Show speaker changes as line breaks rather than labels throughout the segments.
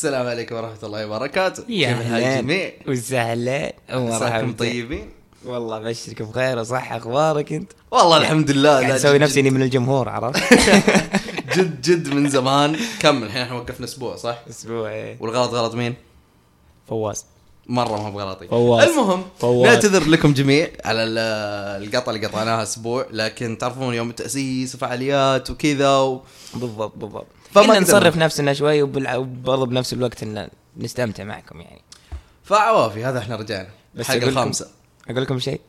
السلام عليكم ورحمة الله وبركاته
يا هلا
جميع؟
وسهلا
مساكم طيبين؟
والله ابشرك بخير وصح أخبارك أنت
والله الحمد لله لا أسوي
نفسي إني من الجمهور عرفت
جد جد من زمان كم الحين إحنا وقفنا أسبوع صح؟
أسبوع إيه.
والغلط غلط مين؟
فواز
مرة ما هو بغلطي
فواز.
المهم
فواز.
نعتذر لكم جميع على ال- القطعة اللي قطعناها أسبوع لكن تعرفون يوم التأسيس وفعاليات وكذا و...
بالضبط بالضبط
فما.
نصرف نفسنا شوي وبرضه بنفس الوقت إن نستمتع معكم يعني.
فعوافي هذا إحنا رجعنا.
بس لكم-
الخامسة.
أقول لكم شيء.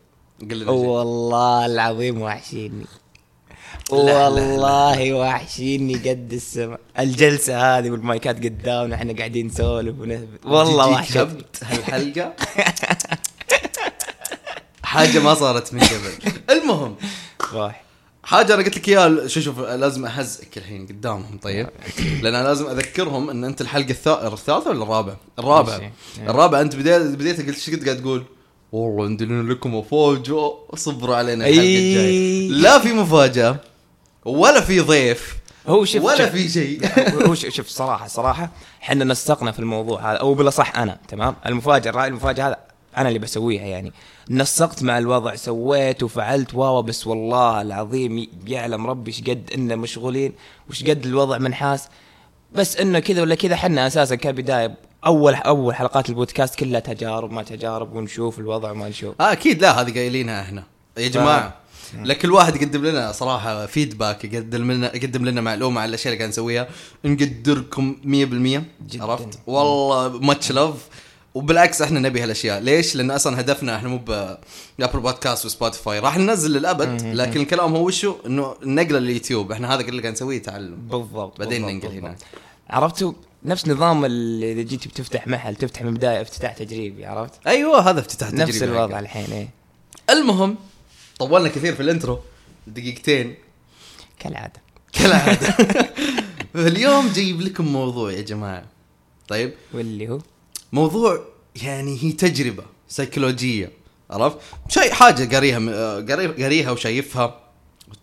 والله العظيم وحشيني. والله وحشيني قد السماء الجلسة هذه والمايكات قدامنا إحنا قاعدين نسولف ونثبت والله وحشتني
كبت هالحلقة؟ حاجة ما صارت من قبل. المهم.
راح
حاجة أنا قلت لك إياها شوف شوف لازم اهزئك الحين قدامهم طيب لأن أنا لازم أذكرهم إن أنت الحلقة الثا- الثالثة ولا الرابعة؟ الرابعة
ماشي.
الرابعة أنت بديت بديت قلت إيش كنت قاعد تقول؟ والله عندنا لكم مفاجأة صبروا علينا الحلقة
أي.
الجاية لا في مفاجأة ولا في ضيف
هو شوف
ولا في شيء
هو شوف صراحة صراحة إحنا نسقنا في الموضوع هذا أو بالأصح أنا تمام المفاجأة الرأي المفاجأة هذا أنا اللي بسويها يعني. نسقت مع الوضع سويت وفعلت واوا بس والله العظيم يعلم ربي إيش قد إننا مشغولين وإيش قد الوضع منحاس. بس إنه كذا ولا كذا حنا أساسا كبداية أول أول حلقات البودكاست كلها تجارب ما تجارب ونشوف الوضع وما نشوف.
آه أكيد لا هذه قايلينها إحنا. يا جماعة لكل واحد يقدم لنا صراحة فيدباك يقدم لنا يقدم لنا معلومة على الأشياء اللي قاعد نسويها. نقدركم 100%
جداً.
عرفت؟ والله much love وبالعكس إحنا نبي هالأشياء. ليش؟ لأن أصلا هدفنا إحنا مو ب Apple Podcast و Spotify. راح ننزل للأبد لكن الكلام هو وشو؟ إنه نقله لليوتيوب إحنا هذا اللي قاعد نسويه تعلم.
بالضبط
بعدين ننقل. هناك.
عرفتوا؟ نفس نظام اللي إذا جيت بتفتح محل تفتح من بداية افتتاح تجريبي عرفت؟
أيوه هذا افتتاح
نفس
تجريبي
الوضع. الحين إيه.
المهم طولنا كثير في ال intro. دقيقتين.
كالعادة.
كالعادة. اليوم جايب لكم موضوع يا جماعة. طيب.
واللي هو؟
موضوع يعني هي تجربة سيكولوجية عرفت؟ شيء حاجة قاريها آه، قاري- قاريها وشايفها.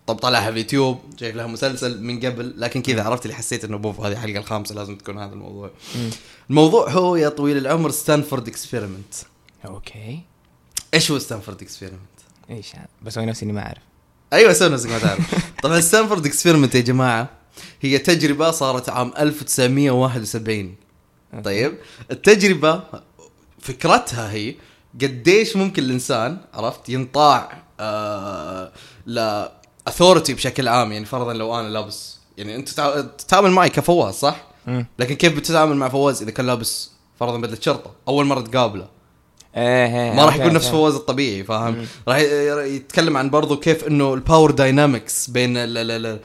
طب طلعها في اليوتيوب شايف لها مسلسل من قبل لكن كذا عرفت اللي حسيت إنه بوف هذه الحلقة الخامسة لازم تكون هذا الموضوع. الموضوع هو يا طويل العمر Stanford experiment
أوكي.
إيش هو Stanford experiment
إيش هذا؟ بسوي نفسي إني ما أعرف.
أيوه سوي نفسك ما تعرف. طبعا Stanford experiment يا جماعة هي تجربة صارت عام 1971 طيب التجربة فكرتها هي قديش ممكن الإنسان عرفت؟ ينطاع آه ل authority بشكل عام يعني فرضا لو أنا لابس يعني أنت تتع- تتعامل معي كفواز صح؟ لكن كيف بتتعامل مع فواز إذا كان لابس فرضا بدله شرطه أول مرة تقابله.
إيه إيه
ما راح يكون نفس. فواز الطبيعي فاهم؟ راح يتكلم عن برضو كيف إنه ال power dynamics بين ال- ال- ال-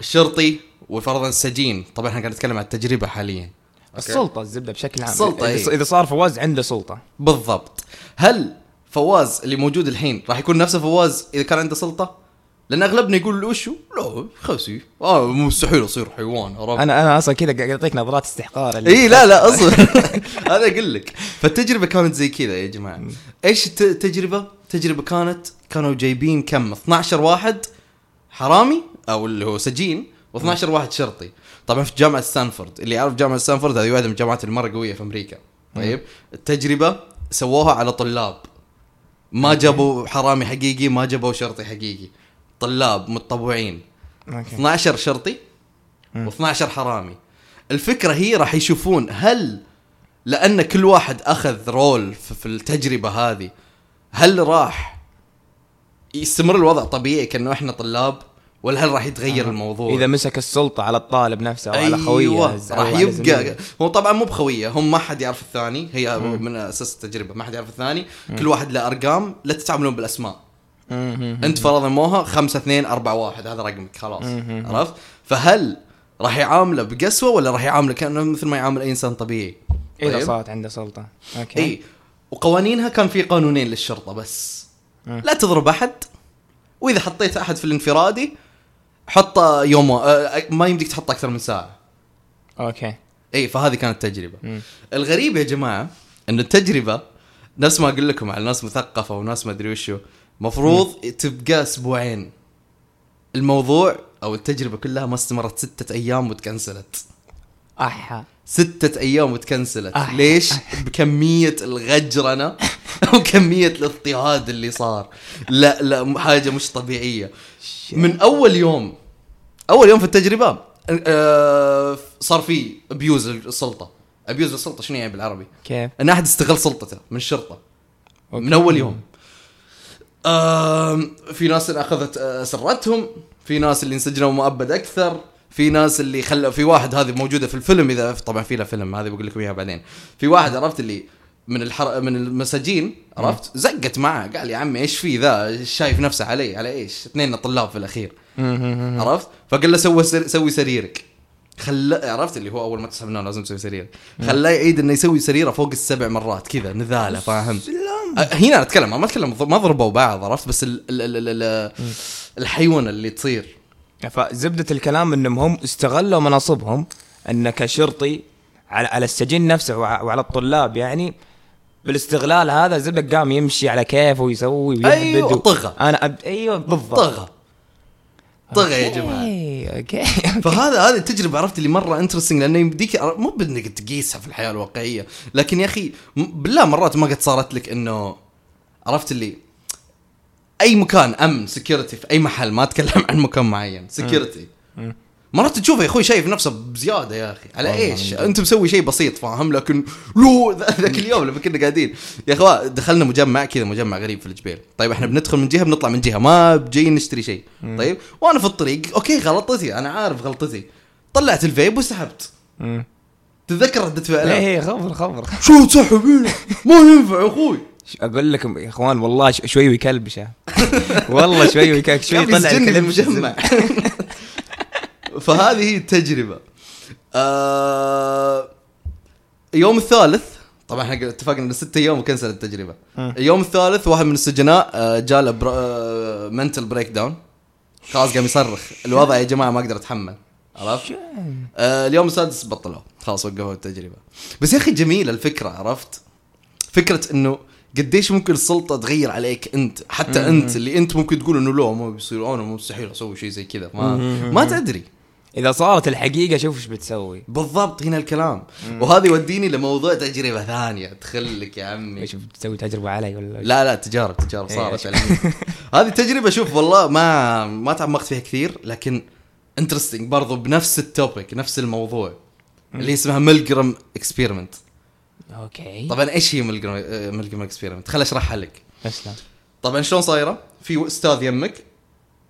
الشرطي وفرضا السجين. طبعا إحنا قاعد نتكلم عن التجربة حاليا.
السلطة الزبدة بشكل عام.
السلطة،
إذا,
إيه.
إذا صار فواز عنده سلطة.
بالضبط. هل فواز اللي موجود الحين راح يكون نفسه فواز إذا كان عنده سلطة؟ لأن أغلبنا يقول وشو؟ لا خسي. آه مستحيل أصير حيوان عرفت؟
أنا أنا أصلا كذا قاعد اعطيك نظرات استحقار
إي لا لا أصلا. هذا أقول لك. فالتجربة كانت زي كذا يا جماعة. إيش الت- التجربة؟ التجربه كانت كانوا جايبين كم؟ 12 واحد حرامي أو اللي هو سجين و12 واحد شرطي. طبعا في جامعة ستانفورد. اللي يعرف جامعة ستانفورد هذه واحدة من الجامعات المرة قوية في أمريكا. طيب. التجربة سووها على طلاب. ما جابوا حرامي حقيقي ما جابوا شرطي حقيقي. طلاب متطوعين.
أوكي.
12 شرطي و12 حرامي. الفكرة هي راح يشوفون هل لأن كل واحد أخذ role في في التجربة هذه هل راح يستمر الوضع طبيعي كأنه إحنا طلاب؟ ولا هل راح يتغير الموضوع؟
إذا مسك السلطة على الطالب نفسه أو على خويه
أيوة، راح يبقى. هو طبعا مو بخوية هم ما حد يعرف الثاني هي من أساس التجربة ما حد يعرف الثاني كل واحد له أرقام لا تتعاملون بالأسماء.
مم.
أنت فرضا موها 5 2 4 1 هذا رقمك خلاص. عرفت؟ فهل راح يعامله بقسوة ولا راح يعامله كأنه مثل ما يعامل أي إنسان طبيعي؟
إذا
طيب؟
صارت عنده سلطة. أوكي.
إي. وقوانينها كان في قانونين للشرطة بس.
مم.
لا تضرب أحد. وإذا حطيت أحد في الانفرادي حطه يوم آه، ما يمديك تحطه أكثر من ساعة.
أوكي.
إي فهذه كانت تجربه
مم.
الغريب يا جماعة إن التجربة نفس ما أقول لكم على ناس مثقفة وناس ما أدري وشو مفروض تبقى أسبوعين. الموضوع أو التجربة كلها ما استمرت ستة أيام وتكنسلت.
أحا.
ستة أيام وتكنسلت.
آه.
ليش؟ بكمية الغجرنة وكمية الاضطهاد اللي صار. لا لا حاجة مش طبيعية. من أول يوم أول يوم في التجربة آه، صار في ابيوز السلطة. abuse السلطة شنو يعني بالعربي؟
كيف؟
إن أحد استغل سلطته من الشرطة
أوكي.
من أول يوم. في ناس اللي أخذت آه، سرتهم في ناس اللي انسجنوا مؤبد أكثر. في ناس اللي خلوا في واحد هذه موجودة في الفيلم اذا طبعا في له فيلم هذه بقول لكم إياها بعدين. في واحد عرفت اللي من الحر... من المساجين عرفت؟ زقت معه قال يا عمي إيش في ذا؟ شايف نفسه علي على إيش؟ اثنين طلاب في الأخير. عرفت؟ فقال له سوي سر... سوي سريرك. خلا عرفت اللي هو أول ما منه لازم تسوي سرير. خلاه يعيد إنه يسوي سريره فوق السبع مرات كذا نذاله فاهم؟ أه، هنا أتكلم ما أتكلم ما ضربوا بعض عرفت؟ بس ال ال ال ال ال الحيونه اللي تصير.
فزبدة الكلام إنهم هم استغلوا مناصبهم إن كشرطي على على السجين نفسه وع- وعلى الطلاب. يعني بالاستغلال هذا زبدة قام يمشي على كيفه ويسوي ويهبد و-
طغى.
أنا أب... أيوه بالضبط.
طغى طغى يا جماعة.
أوكي. أوكي
فهذا هذه التجربة عرفت اللي مرة interesting لأنه يمديك مو بإنك تقيسها في الحياة الواقعية لكن يا أخي بالله مرات ما قد صارت لك إنه عرفت اللي أي مكان امن security في أي محل ما أتكلم عن مكان معين
security.
مرات تشوفه يا أخوي شايف نفسه بزيادة يا أخي. على
إيش.
أنت مسوي شيء بسيط فاهم؟ لكن لو ذا- ذاك اليوم لما كنا قاعدين. يا أخوان دخلنا مجمع كذا مجمع غريب في الجبيل طيب إحنا بندخل من جهة بنطلع من جهة. ما جايين نشتري شيء. طيب وأنا في الطريق أوكي غلطتي أنا عارف غلطتي. طلعت الفيب وسحبت.
مم.
تتذكر ردة فعله
إيه خبر خبر.
شو تسحب؟ هنا ما ينفع يا أخوي.
أقول لكم يا إخوان والله شوي ويكلبشه والله شوي ويكلبش شوي يطلع
المجمع. فهذه هي التجربة. آه يوم الثالث طبعا إحنا اتفقنا إنه ستة أيام وكنسل
التجربة.
اليوم الثالث واحد من السجناء آه، جاله mental breakdown خلاص قام يصرخ. الوضع يا جماعة ما أقدر أتحمل. عرفت؟ آه اليوم السادس بطلوا. خلاص وقفوا التجربة. بس يا أخي جميلة الفكرة عرفت؟ فكرة إنه قديش ممكن السلطة تغير عليك أنت؟ حتى أنت اللي أنت ممكن تقول إنه لا ما بيصير أنا مستحيل أسوي شيء زي كذا. ما ما تدري.
إذا صارت الحقيقة شوف إيش بتسوي.
بالضبط هنا الكلام. وهذا يوديني لموضوع تجربة ثانية. تخلك يا عمي.
إيش بتسوي تجربة علي ولا
لا لا تجارب تجارب.
إيه.
صارت. هذه التجربة شوف والله ما ما تعمقت فيها كثير لكن interesting برضو بنفس ال topic نفس الموضوع اللي اسمها Milgram experiment
okay.
طبعا إيش هي Milgram Milgram experiment خل أشرحها لك.
أسلم.
طبعا شلون صايرة؟ في أستاذ يمك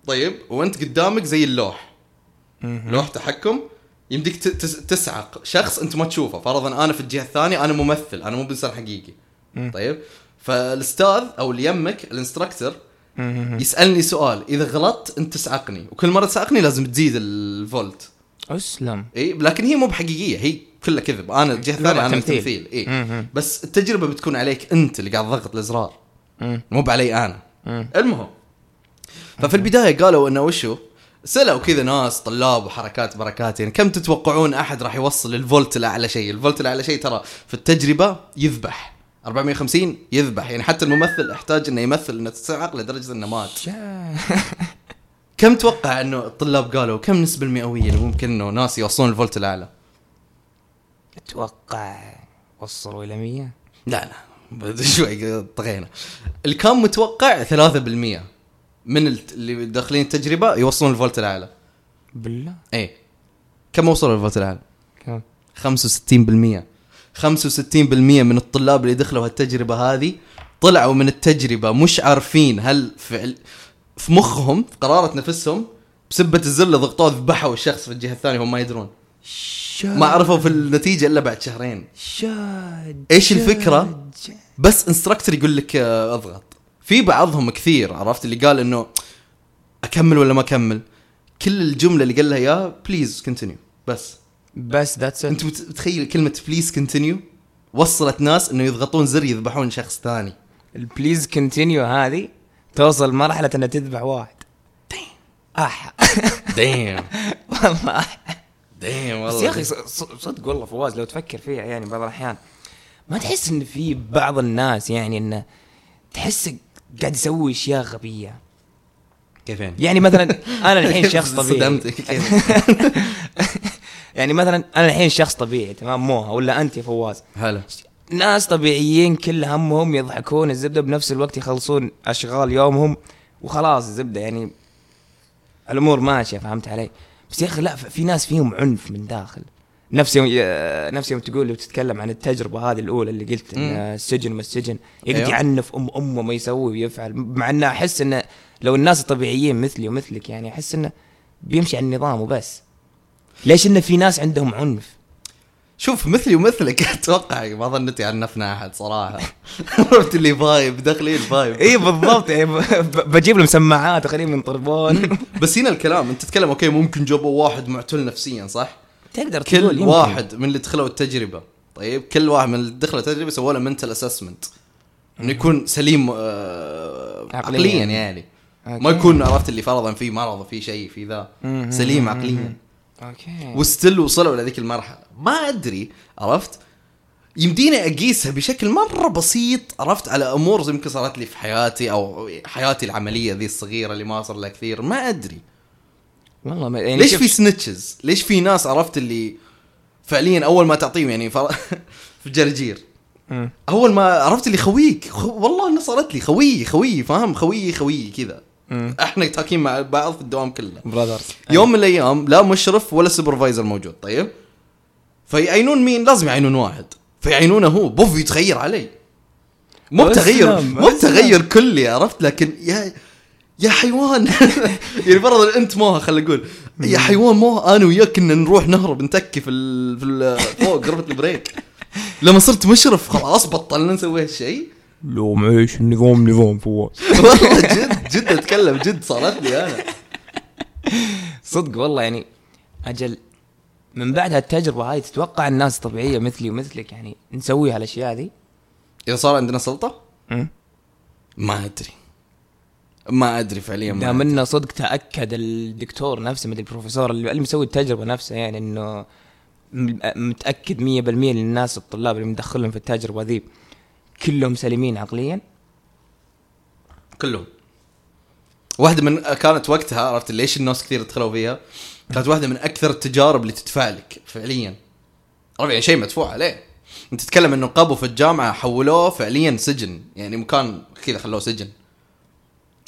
طيب وأنت قدامك زي اللوح. لوح تحكم يمديك تصعق. شخص أنت ما تشوفه. فرضا أنا في الجهة الثانية أنا ممثل أنا مو بإنسان حقيقي. طيب؟ فالأستاذ أو اللي يمك ال instructor يسألني سؤال. إذا غلطت أنت تصعقني. وكل مرة تصعقني لازم تزيد الفولت.
أسلم.
اي لكن هي مو بحقيقية هي كلها كذب. أنا الجهة
الثانية
أنا
تمثيل.
تمثيل اي. بس التجربة بتكون عليك أنت اللي قاعد تضغط
الإزرار.
مو بعلي أنا.
مم.
المهم. ففي البداية قالوا إنه وشو؟ سألوا كذا ناس طلاب وحركات بركات يعني كم تتوقعون أحد راح يوصل الفولت الأعلى شيء؟ الفولت الأعلى شيء ترى في التجربة يذبح. 450 يذبح. يعني حتى الممثل احتاج إنه يمثل إنه تسعق لدرجة إنه مات. كم توقع إنه الطلاب قالوا كم النسبة المئوية اللي ممكن إنه ناس يوصلون الفولت الأعلى؟
أتوقع وصلوا إلى 100
لا لا شوي طغينا. كان متوقع 3% من اللي داخلين التجربة يوصلون الفولت الأعلى.
بالله؟
إيه. كم وصلوا الفولت الأعلى؟
كم؟
65% 65% من الطلاب اللي دخلوا هالتجربة هذه طلعوا من التجربة مش عارفين هل فعل في مخهم في قرارة نفسهم بسبة الزر اللي ضغطوه ذبحوا الشخص في الجهة الثانية وهم ما يدرون.
شاد.
ما عرفوا في النتيجة إلا بعد شهرين.
شاد.
إيش الفكرة؟
شاد.
بس انستراكتور يقول لك آه، أضغط. في بعضهم كثير عرفت اللي قال إنه أكمل ولا ما أكمل؟ كل الجملة اللي قال لها اياها please continue بس
بس that's
أنت مت- متخيل كلمة please continue وصلت ناس إنه يضغطون زر يذبحون شخص ثاني.
ال please continue هذه توصل مرحله إنها تذبح واحد. اح
دايم
والله.
دايم والله
بس يا أخي صدق والله فواز لو تفكر فيها يعني بعض الأحيان ما تحس إن في بعض الناس يعني انه تحس قاعد يسوي أشياء غبية؟
كيف يعني؟
يعني مثلا أنا الحين شخص طبيعي؟ يعني مثلا أنا الحين شخص طبيعي تمام موها ولا أنت يا فواز؟
هلا.
ناس طبيعيين كل همهم يضحكون الزبدة بنفس الوقت يخلصون أشغال يومهم وخلاص الزبدة يعني الأمور ماشية فهمت علي بس يا أخي لا في ناس فيهم عنف من داخل نفس يوم نفس يوم تقول وتتكلم عن التجربة هذه الأولى اللي قلت
إن.
السجن ما السجن يقعد
أيوه.
يعنف أم أمه ما يسوي ويفعل مع إنه أحس إنه لو الناس الطبيعيين مثلي ومثلك يعني أحس إنه بيمشي على النظام وبس ليش انه في ناس عندهم عنف
شوف مثلي ومثلك أتوقع ما ظنيتي عنفنا أحد صراحة عرفت اللي فايب داخلين فايب
اي بالضبط يعني بجيب لهم سماعات اخليهم ينطربون
بس هنا الكلام أنت تتكلم أوكي ممكن جابوا واحد معتل نفسيا صح؟
تقدر تقول
كل
يمكن.
واحد من اللي دخلوا التجربة طيب كل واحد من اللي دخلوا التجربة سووا له mental assessment إنه يكون سليم آه
عقلياً.
عقليا يعني ما. يكون عرفت اللي فرضا في مرض في شيء في ذا. سليم. عقليا
okay.
و still وصلوا لهذيك المرحلة. ما أدري عرفت؟ يمديني أقيسها بشكل مرة بسيط عرفت؟ على أمور يمكن صارت لي في حياتي أو حياتي العملية ذي الصغيرة اللي ما صار لها كثير. ما أدري.
والله ما يعني
ليش في senses ليش في ناس عرفت؟ اللي فعليا أول ما تعطيهم يعني فر... في جرجير. أول ما عرفت؟ اللي خويك. خو... والله إنه صارت لي خويي خويي فاهم؟ خويي خويي كذا. إحنا تاكين مع بعض في الدوام كله.
brothers
يوم من الأيام لا مشرف ولا supervisor موجود طيب؟ فيعينون مين؟ لازم يعينون واحد. فيعينونه هو. poof يتغير علي مو بتغير
نعم،
مو بتغير كلي عرفت؟ لكن يا يا حيوان. يعني فرضا أنت موها خلينا نقول يا حيوان موها أنا وياك كنا نروح نهرب نتكي في ال... في ال... فوق غرفه ال break. لما صرت مشرف خلاص بطلنا نسوي هالشيء.
لو معيش النظام نظام فواز
والله جد جد أتكلم جد صارت لي أنا
صدق والله يعني أجل من بعد هالتجربه هاي تتوقع الناس طبيعية مثلي ومثلك يعني نسوي هالاشياء ذي؟
إذا صار عندنا
سلطة.
ما أدري ما أدري فعليا ما
دام. إنه صدق تأكد الدكتور نفسه مدري البروفيسور اللي مسوي التجربة نفسها يعني إنه متأكد 100% إن الناس الطلاب اللي مدخلهم في التجربة ذي كلهم سليمين عقليا؟
كلهم. واحدة من كانت وقتها عرفت ليش الناس كثير دخلوا فيها؟ كانت واحدة من أكثر التجارب اللي تدفع لك فعليا. عرفت يعني شيء مدفوع عليه. أنت تتكلم إنه قابو في الجامعة حولوه فعليا سجن. يعني مكان كذا خلوه سجن.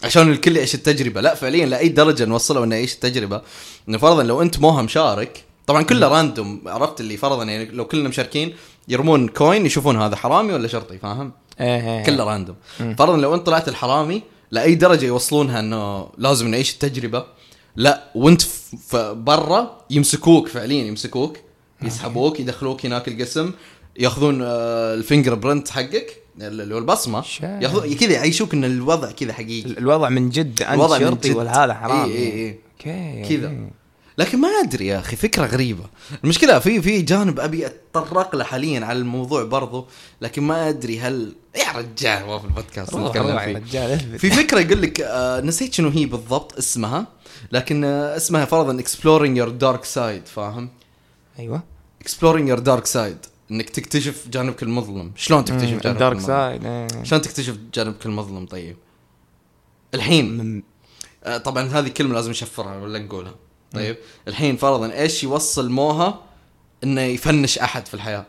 عشان الكل يعيش التجربة. لا فعليا لأي درجة نوصله إنه يعيش التجربة. إنه فرضا لو أنت موها مشارك طبعا كله random عرفت اللي فرضا يعني لو كلنا مشاركين يرمون coin يشوفون هذا حرامي ولا شرطي فاهم؟
إيه إيه
كله random. فرضا لو انت طلعت الحرامي لأي درجة يوصلونها إنه لازم نعيش التجربة لا وانت برا يمسكوك فعليا يمسكوك يسحبوك يدخلوك هناك القسم ياخذون آه، ال fingerprint حقك اللي هو
البصمة
ياخذون كذا يعيشوك إن الوضع كذا حقيقي.
ال- الوضع من جد
أنت
شرطي
جد.
وهذا حرامي
إيه إيه إيه.
okay
كذا.
okay.
لكن ما أدري يا أخي فكرة غريبة. المشكلة في في جانب أبي أتطرق له حاليا على الموضوع برضو لكن ما أدري هل يا رجال هو في البودكاست نتكلم فيه. في فكرة يقول لك آه نسيت شنو هي بالضبط اسمها لكن آه اسمها فرضا exploring your dark side فاهم؟
أيوه.
exploring your dark side إنك تكتشف جانبك المظلم. شلون تكتشف جانبك المظلم؟
side.
شلون تكتشف جانبك المظلم؟ طيب. الحين. آه طبعا هذه كلمة لازم نشفرها ولا نقولها. طيب الحين فرضا إيش يوصل موها إنه ي finish أحد في الحياة؟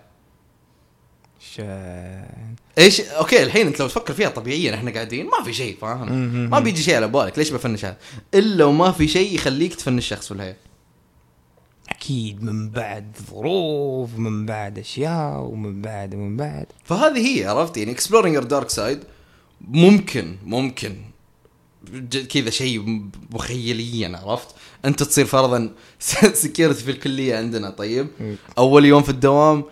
شا-
إيش؟ okay الحين أنت لو تفكر فيها طبيعيا إحنا قاعدين ما في شيء فاهم. ما بيجي شيء على بالك ليش ب finish هذا؟ إلا وما في شيء يخليك ت finish شخص في الحياة.
أكيد من بعد ظروف من بعد أشياء ومن بعد ومن بعد.
فهذه هي عرفت؟ يعني exploring your dark side ممكن ممكن كذا شيء مخيليا عرفت؟ أنت تصير فرضا security في الكلية عندنا طيب. أول يوم في الدوام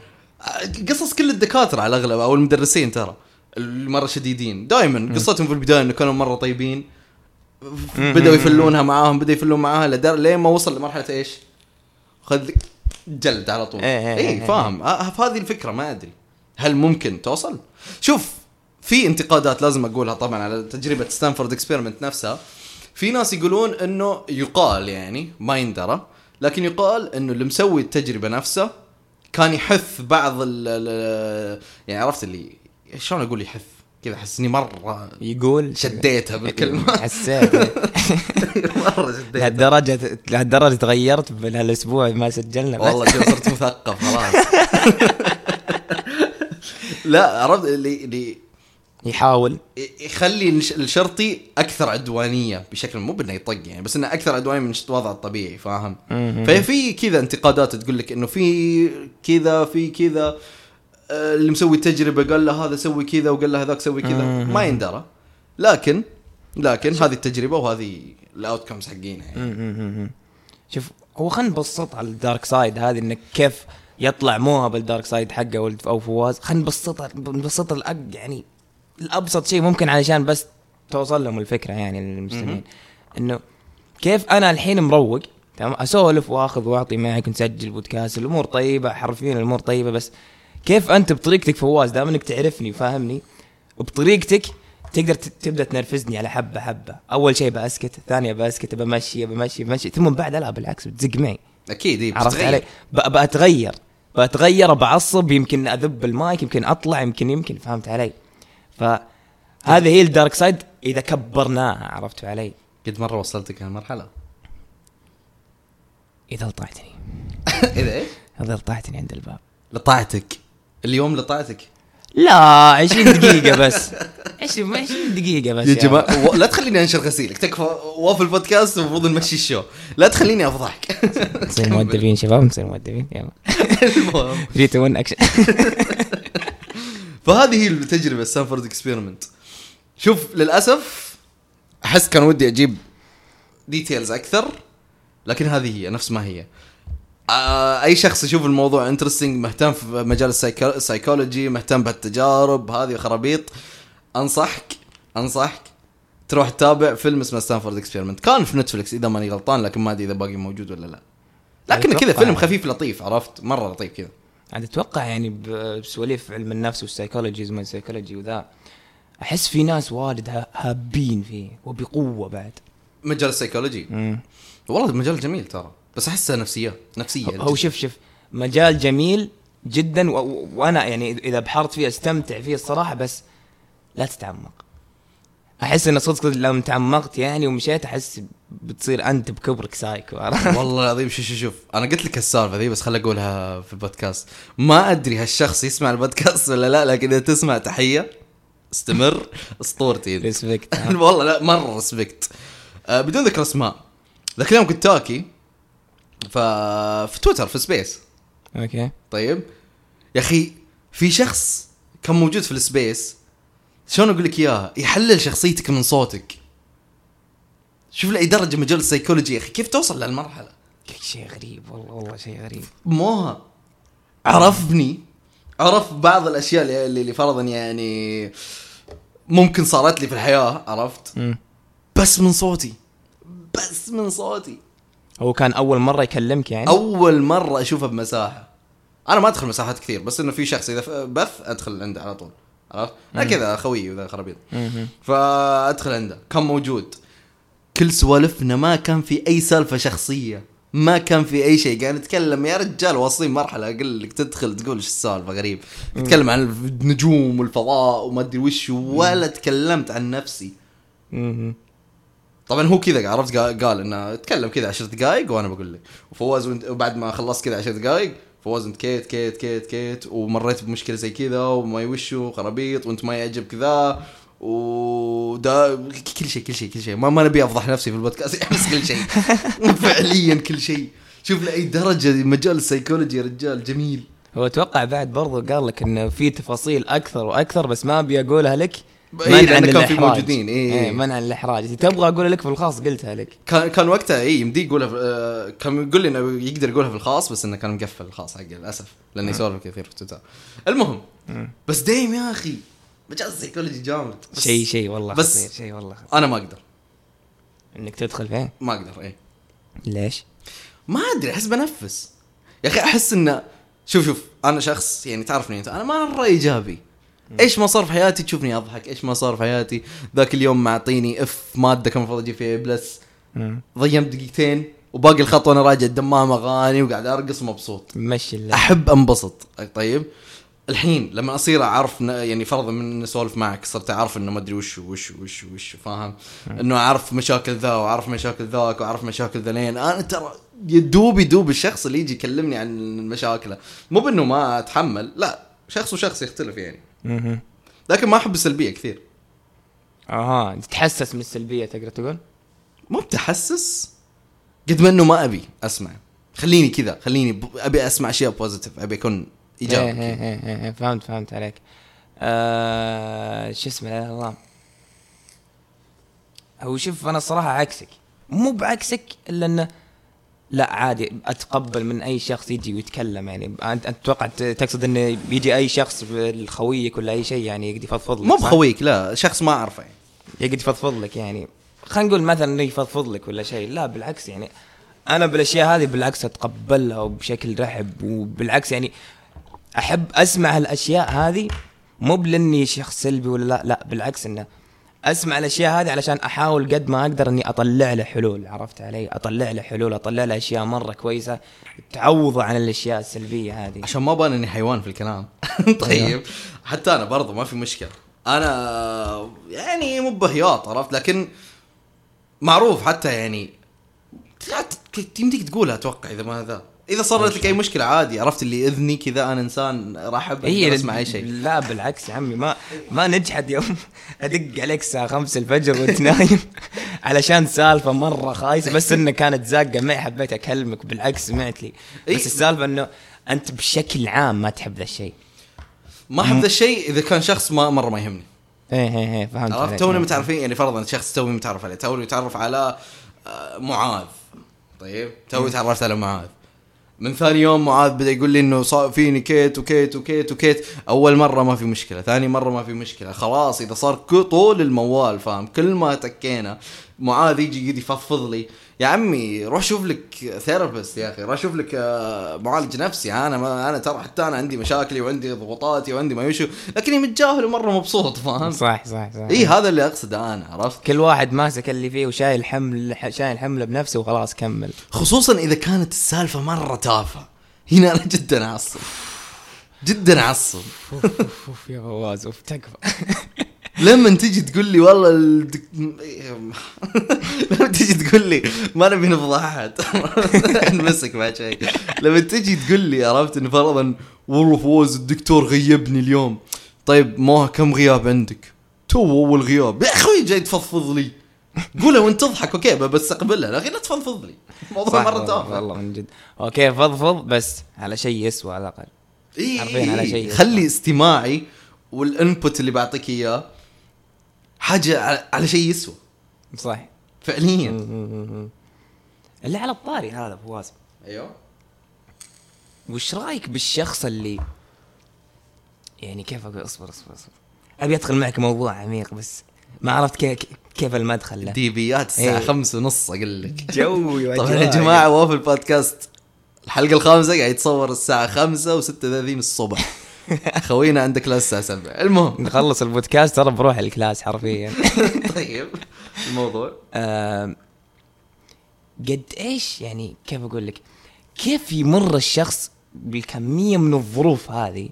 قصص كل الدكاترة على الأغلب أو المدرسين ترى المره شديدين. دائما قصتهم في البداية إنه كانوا مرة طيبين. بدأوا يفلونها معاهم بدأوا يفلون معاها لدر لين ما وصل لمرحلة إيش؟ خذ جلد على طول.
إيه إيه
اي
إيه
فاهم. فهذه الفكرة ما أدري. هل ممكن توصل؟ شوف في انتقادات لازم أقولها طبعا على تجربة ستانفورد experiment نفسها. في ناس يقولون إنه يقال يعني ما يندرى لكن يقال إنه اللي مسوي التجربة نفسها كان يحث بعض ال ال- يعني عرفت اللي شلون أقول يحث؟ كذا أحس إني مرة
يقول
شديتها بالكلمة.
حسيت.
مرة شديتها.
لهالدرجة لهالدرجة تغيرت بهالأسبوع ما سجلنا.
والله كذا صرت مثقف خلاص. لا عرفت اللي اللي
يحاول
يخلي الش- الشرطي أكثر عدوانية بشكل مو بأنه يطق يعني بس إنه أكثر عدوانية من الوضع الطبيعي فاهم؟ ففي كذا انتقادات تقول لك إنه في كذا في كذا آه، اللي مسوي التجربه قال له هذا سوي كذا وقال له هذاك سوي كذا. ما يندرى لكن لكن هذه التجربة وهذه ال outcomes حقينها يعني.
شوف هو خلينا نبسط على ال dark side هذه انك كيف يطلع موها بال dark side حقه أو فواز خلينا نبسطها نبسطها يعني الأبسط شيء ممكن علشان بس توصل لهم الفكرة يعني للمستمعين. إنه كيف أنا الحين مروق تمام؟ أسولف وأخذ وأعطي معك نسجل بودكاست الأمور طيبة حرفيا الأمور طيبة بس كيف أنت بطريقتك فواز؟ دام إنك تعرفني وفاهمني وبطريقتك تقدر تبدأ تنرفزني على حبة حبة. أول شيء بأسكت ثانية بأسكت بمشي بمشي بمشي ثم بعد لا بالعكس بتزق معي.
أكيد
عرفت. علي؟ بتغير بتغير بعصب يمكن أذب المايك يمكن أطلع يمكن يمكن فهمت علي؟ فهذه هي ال dark side إذا كبرناها عرفت علي؟
قد مرة وصلتك هالمرحلة.
إذا لطعتني.
إذا إيش؟
إذا لطعتني عند الباب.
لطعتك. اليوم لطعتك.
لا 20 دقيقة بس. 20 20 دقيقة بس
يا جماعة و- لا تخليني أنشر غسيلك. تكفى وافل بودكاست المفروض نمشي ال show. لا تخليني أفضحك.
نصير مؤدبين شباب نصير مؤدبين يلا.
المهم.
3 2 1 اكشن
فهذه هي التجربة Stanford experiment شوف للأسف أحس كان ودي أجيب details أكثر لكن هذه هي نفس ما هي. آه أي شخص يشوف الموضوع interesting مهتم في مجال السايكو- السايكولوجي مهتم بهالتجارب هذه خرابيط أنصحك أنصحك تروح تتابع فيلم اسمه Stanford experiment كان في نتفلكس إذا ماني غلطان لكن ما أدري إذا باقي موجود ولا لا. لكنه كذا. فيلم خفيف لطيف عرفت؟ مرة لطيف كذا.
عاد أتوقع يعني ب- بسواليف علم النفس وال psychology زي ما ال psychology وذا أحس في ناس واجد ها- هابين فيه وبقوة بعد.
مجال السايكولوجي والله المجال جميل ترى بس احسها نفسية نفسية
هو شوف شوف مجال جميل جدا وأنا يعني إذا بحرت فيه أستمتع فيه الصراحة بس لا تتعمق. أحس إن صدق لو تعمقت يعني ومشيت أحس بتصير أنت بكبرك سايكو؟
والله العظيم شوف شوف شوف. أنا قلت لك السالفه ذي بس خل أقولها في البودكاست. ما أدري هالشخص يسمع البودكاست ولا لا لكن إذا تسمع تحية. استمر. أسطورتي.
respect
والله لا مرة respect آه بدون ذكر أسماء. ذاك اليوم كنت تاكي. ف في تويتر في space.
okay.
طيب. يا أخي في شخص كان موجود في ال space شلون أقول لك إياها؟ يحلل شخصيتك من صوتك. شوف لأي درجة مجال السيكولوجي يا أخي. كيف توصل لهالمرحلة؟
شيء غريب والله والله شيء غريب.
موها. عرفني. عرف بعض الأشياء اللي, اللي فرضا يعني ممكن صارت لي في الحياة عرفت؟
مم.
بس من صوتي. بس من صوتي.
هو كان أول مرة يكلمك يعني؟
أول مرة أشوفه بمساحة. أنا ما أدخل مساحات كثير بس إنه في شخص إذا بث أدخل عنده على طول. عرفت؟ أنا كذا خوي وذا خرابيط. فأدخل عنده. كان موجود. كل سوالفنا ما كان في أي سالفة شخصية. ما كان في أي شيء. قاعد نتكلم يا رجال واصلين مرحلة أقول لك تدخل تقول إيش السالفة؟ غريب. نتكلم عن النجوم والفضاء وما أدري وش ولا تكلمت عن نفسي. طبعا هو كذا عرفت؟ قال, إنه تكلم كذا 10 دقائق وأنا بقول لك. وفواز وبعد ما خلصت كذا 10 دقائق فواز انت كيت كيت كيت كيت ومريت بمشكلة زي كذا وما يوشوا خرابيط وانت ما يعجبك ذا ودا كل شيء كل شيء كل شيء. ما, ما نبي أفضح نفسي في البودكاست بس كل شيء. فعليا كل شيء. شوف لأي درجة مجال السيكولوجي يا رجال جميل.
هو أتوقع بعد برضو قال لك انه في تفاصيل أكثر وأكثر بس ما أبي أقولها لك.
إيه، لأن كان في موجودين، إيه.
إيه منعا للإحراج. إذا تبغى اقولها لك في الخاص قلتها لك.
كان كان وقتها اي يمدي يقولها في- آه، كان يقول لي إنه يقدر يقولها في الخاص بس إنه كان مقفل الخاص حقه للأسف لأنه يسولف كثير في تويتر. المهم بس دايم يا أخي مجال السيكولوجي جامد.
شيء شيء والله
بس-
شيء والله خطير.
أنا ما أقدر.
إنك تدخل فيه
ما أقدر إيه.
ليش؟
ما أدري أحس بنفس. يا أخي أحس إنه شوف شوف أنا شخص يعني تعرفني أنت أنا مره إيجابي. إيش ما صار في حياتي؟ تشوفني أضحك. إيش ما صار في حياتي؟ ذاك اليوم معطيني F مادة كان المفروض أجيب فيها plus ضيمت دقيقتين وباقي الخط وأنا راجع الدمام أغاني وقاعد أرقص مبسوط.
مشي الله.
أحب أنبسط. طيب. الحين لما أصير أعرف ن- يعني فرضا من أسولف معك صرت أعرف إنه ما أدري وش وش وش وش فاهم؟ إنه أعرف مشاكل ذا وأعرف مشاكل ذاك وأعرف مشاكل ذلين. أنا ترى يدوب يدوب الشخص اللي يجي يكلمني عن مشاكله مو بإنه ما أتحمل لا. شخص وشخص يختلف يعني.
مهم.
لكن ما أحب السلبية كثير.
أها تتحسس من السلبية تقدر تقول؟
مو بتحسس. قد ما إنه ما أبي أسمع. خليني كذا خليني ب- أبي أسمع أشياء بوزيتيف أبي أكون إيجابي.
إيه،. إيه، إيه، فهمت فهمت عليك. آه شو اسمه لا الله. هو شوف أنا الصراحه عكسك. مو بعكسك إلا إنه لا عادي أتقبل من أي شخص يجي ويتكلم يعني. أنت ت- تقصد انه بيجي أي شخص خويك ولا أي شيء يعني يقدر يفضفض لك؟
مو؟ بخويك لا شخص ما أعرفه. يعني
يقدر يفضفض لك يعني. خلينا نقول مثلا إنه يفضفض لك ولا شيء. لا بالعكس يعني. أنا بالأشياء هذه بالعكس أتقبلها وبشكل رحب وبالعكس يعني أحب أسمع الاشياء هذه مو بلأني شخص سلبي ولا لا لا بالعكس إنه أسمع الأشياء هذه علشان أحاول قد ما أقدر إني أطلع له حلول عرفت علي؟ أطلع له حلول أطلع له أشياء مرة كويسة تعوضه عن الأشياء السلبية هذه.
عشان ما بان إني حيوان في الكلام. طيب. حتى أنا برضو ما في مشكلة. أنا يعني مو بهياط عرفت؟ لكن معروف حتى يعني يمديك تقولها أتوقع إذا ما ذا إذا صارت لك أي مشكلة عادي عرفت اللي إذني كذا أنا إنسان رحب
هي
أسمع أي شيء.
لا بالعكس يا عمي ما ما نجحد يوم أدق عليك الساعة 5 الفجر وأنت نايم. علشان سالفة مرة خايسة بس انها كانت زاقة معي حبيت أكلمك بالعكس سمعت لي. بس السالفة إنه أنت بشكل عام ما تحب ذا الشيء.
ما أحب ذا الشيء إذا كان شخص ما مرة ما يهمني.
إيه إيه إيه فهمت
عرفت. تونا متعرفين يعني فرضا شخص توي متعرف عليه توي متعرف على آه، معاذ. طيب؟ توي تعرفت على معاذ. من ثاني يوم معاذ بدأ يقول لي إنه صار فيني كيت وكيت وكيت وكيت. أول مرة ما في مشكلة ثاني مرة ما في مشكلة. خلاص إذا صار طول الموال فاهم؟ كل ما تكينا معاذ يجي يجي يفضفض لي. يا عمي روح شوف لك therapist يا أخي روح شوف لك آه، معالج نفسي. أنا ما أنا ترى حتى أنا عندي مشاكلي وعندي ضغوطاتي وعندي ما يشو لكني متجاهل ومرة مبسوط فاهم؟
صح صح صح.
إي هذا اللي أقصده أنا عرفت؟
كل واحد ماسك اللي فيه وشايل حمل شايل حمله بنفسه وخلاص كمل.
خصوصا إذا كانت السالفة مرة تافهة. هنا أنا جدا أعصب. جدا أعصب.
أوف يا فواز أوف تكفى.
لما تجي تقول لي والله الدك... لما تجي تقول لي ما نبي نفضح أحد. نمسك مع شيء لما تجي تقول لي عرفت انه فرضا والله فواز الدكتور غيبني اليوم. طيب موها كم غياب عندك؟ تو أول غياب. يا أخوي جاي تفضفض لي. قولها وأنت تضحك okay بستقبلها لكن لا تفضفض لي. الموضوع
مرة
تافه.
والله من جد. okay فضفض بس على شيء يسوى على
الأقل.
عارفين على شيء.
خلي استماعي وال input اللي بعطيك إياه حاجة على- شيء يسوى.
صح
فعليا.
اللي على الطاري هذا فواز.
أيوه.
وش رأيك بالشخص اللي يعني كيف أقول اصبر اصبر اصبر. أبي أدخل معك موضوع عميق بس ما عرفت كيف كيف المدخل له.
ديبيات الساعة
إيه.
خمسة ونص أقول لك.
جوي
طبعا يا جماعة وافل بودكاست الحلقة الخامسة قاعد يتصور الساعة خمسة و36 الصبح. خوينا عندك class الساعة 7 المهم.
نخلص البودكاست ترى بروح الكلاس حرفيا.
طيب. الموضوع.
قد إيش يعني كيف أقول لك؟ كيف يمر الشخص بالكمية من الظروف هذه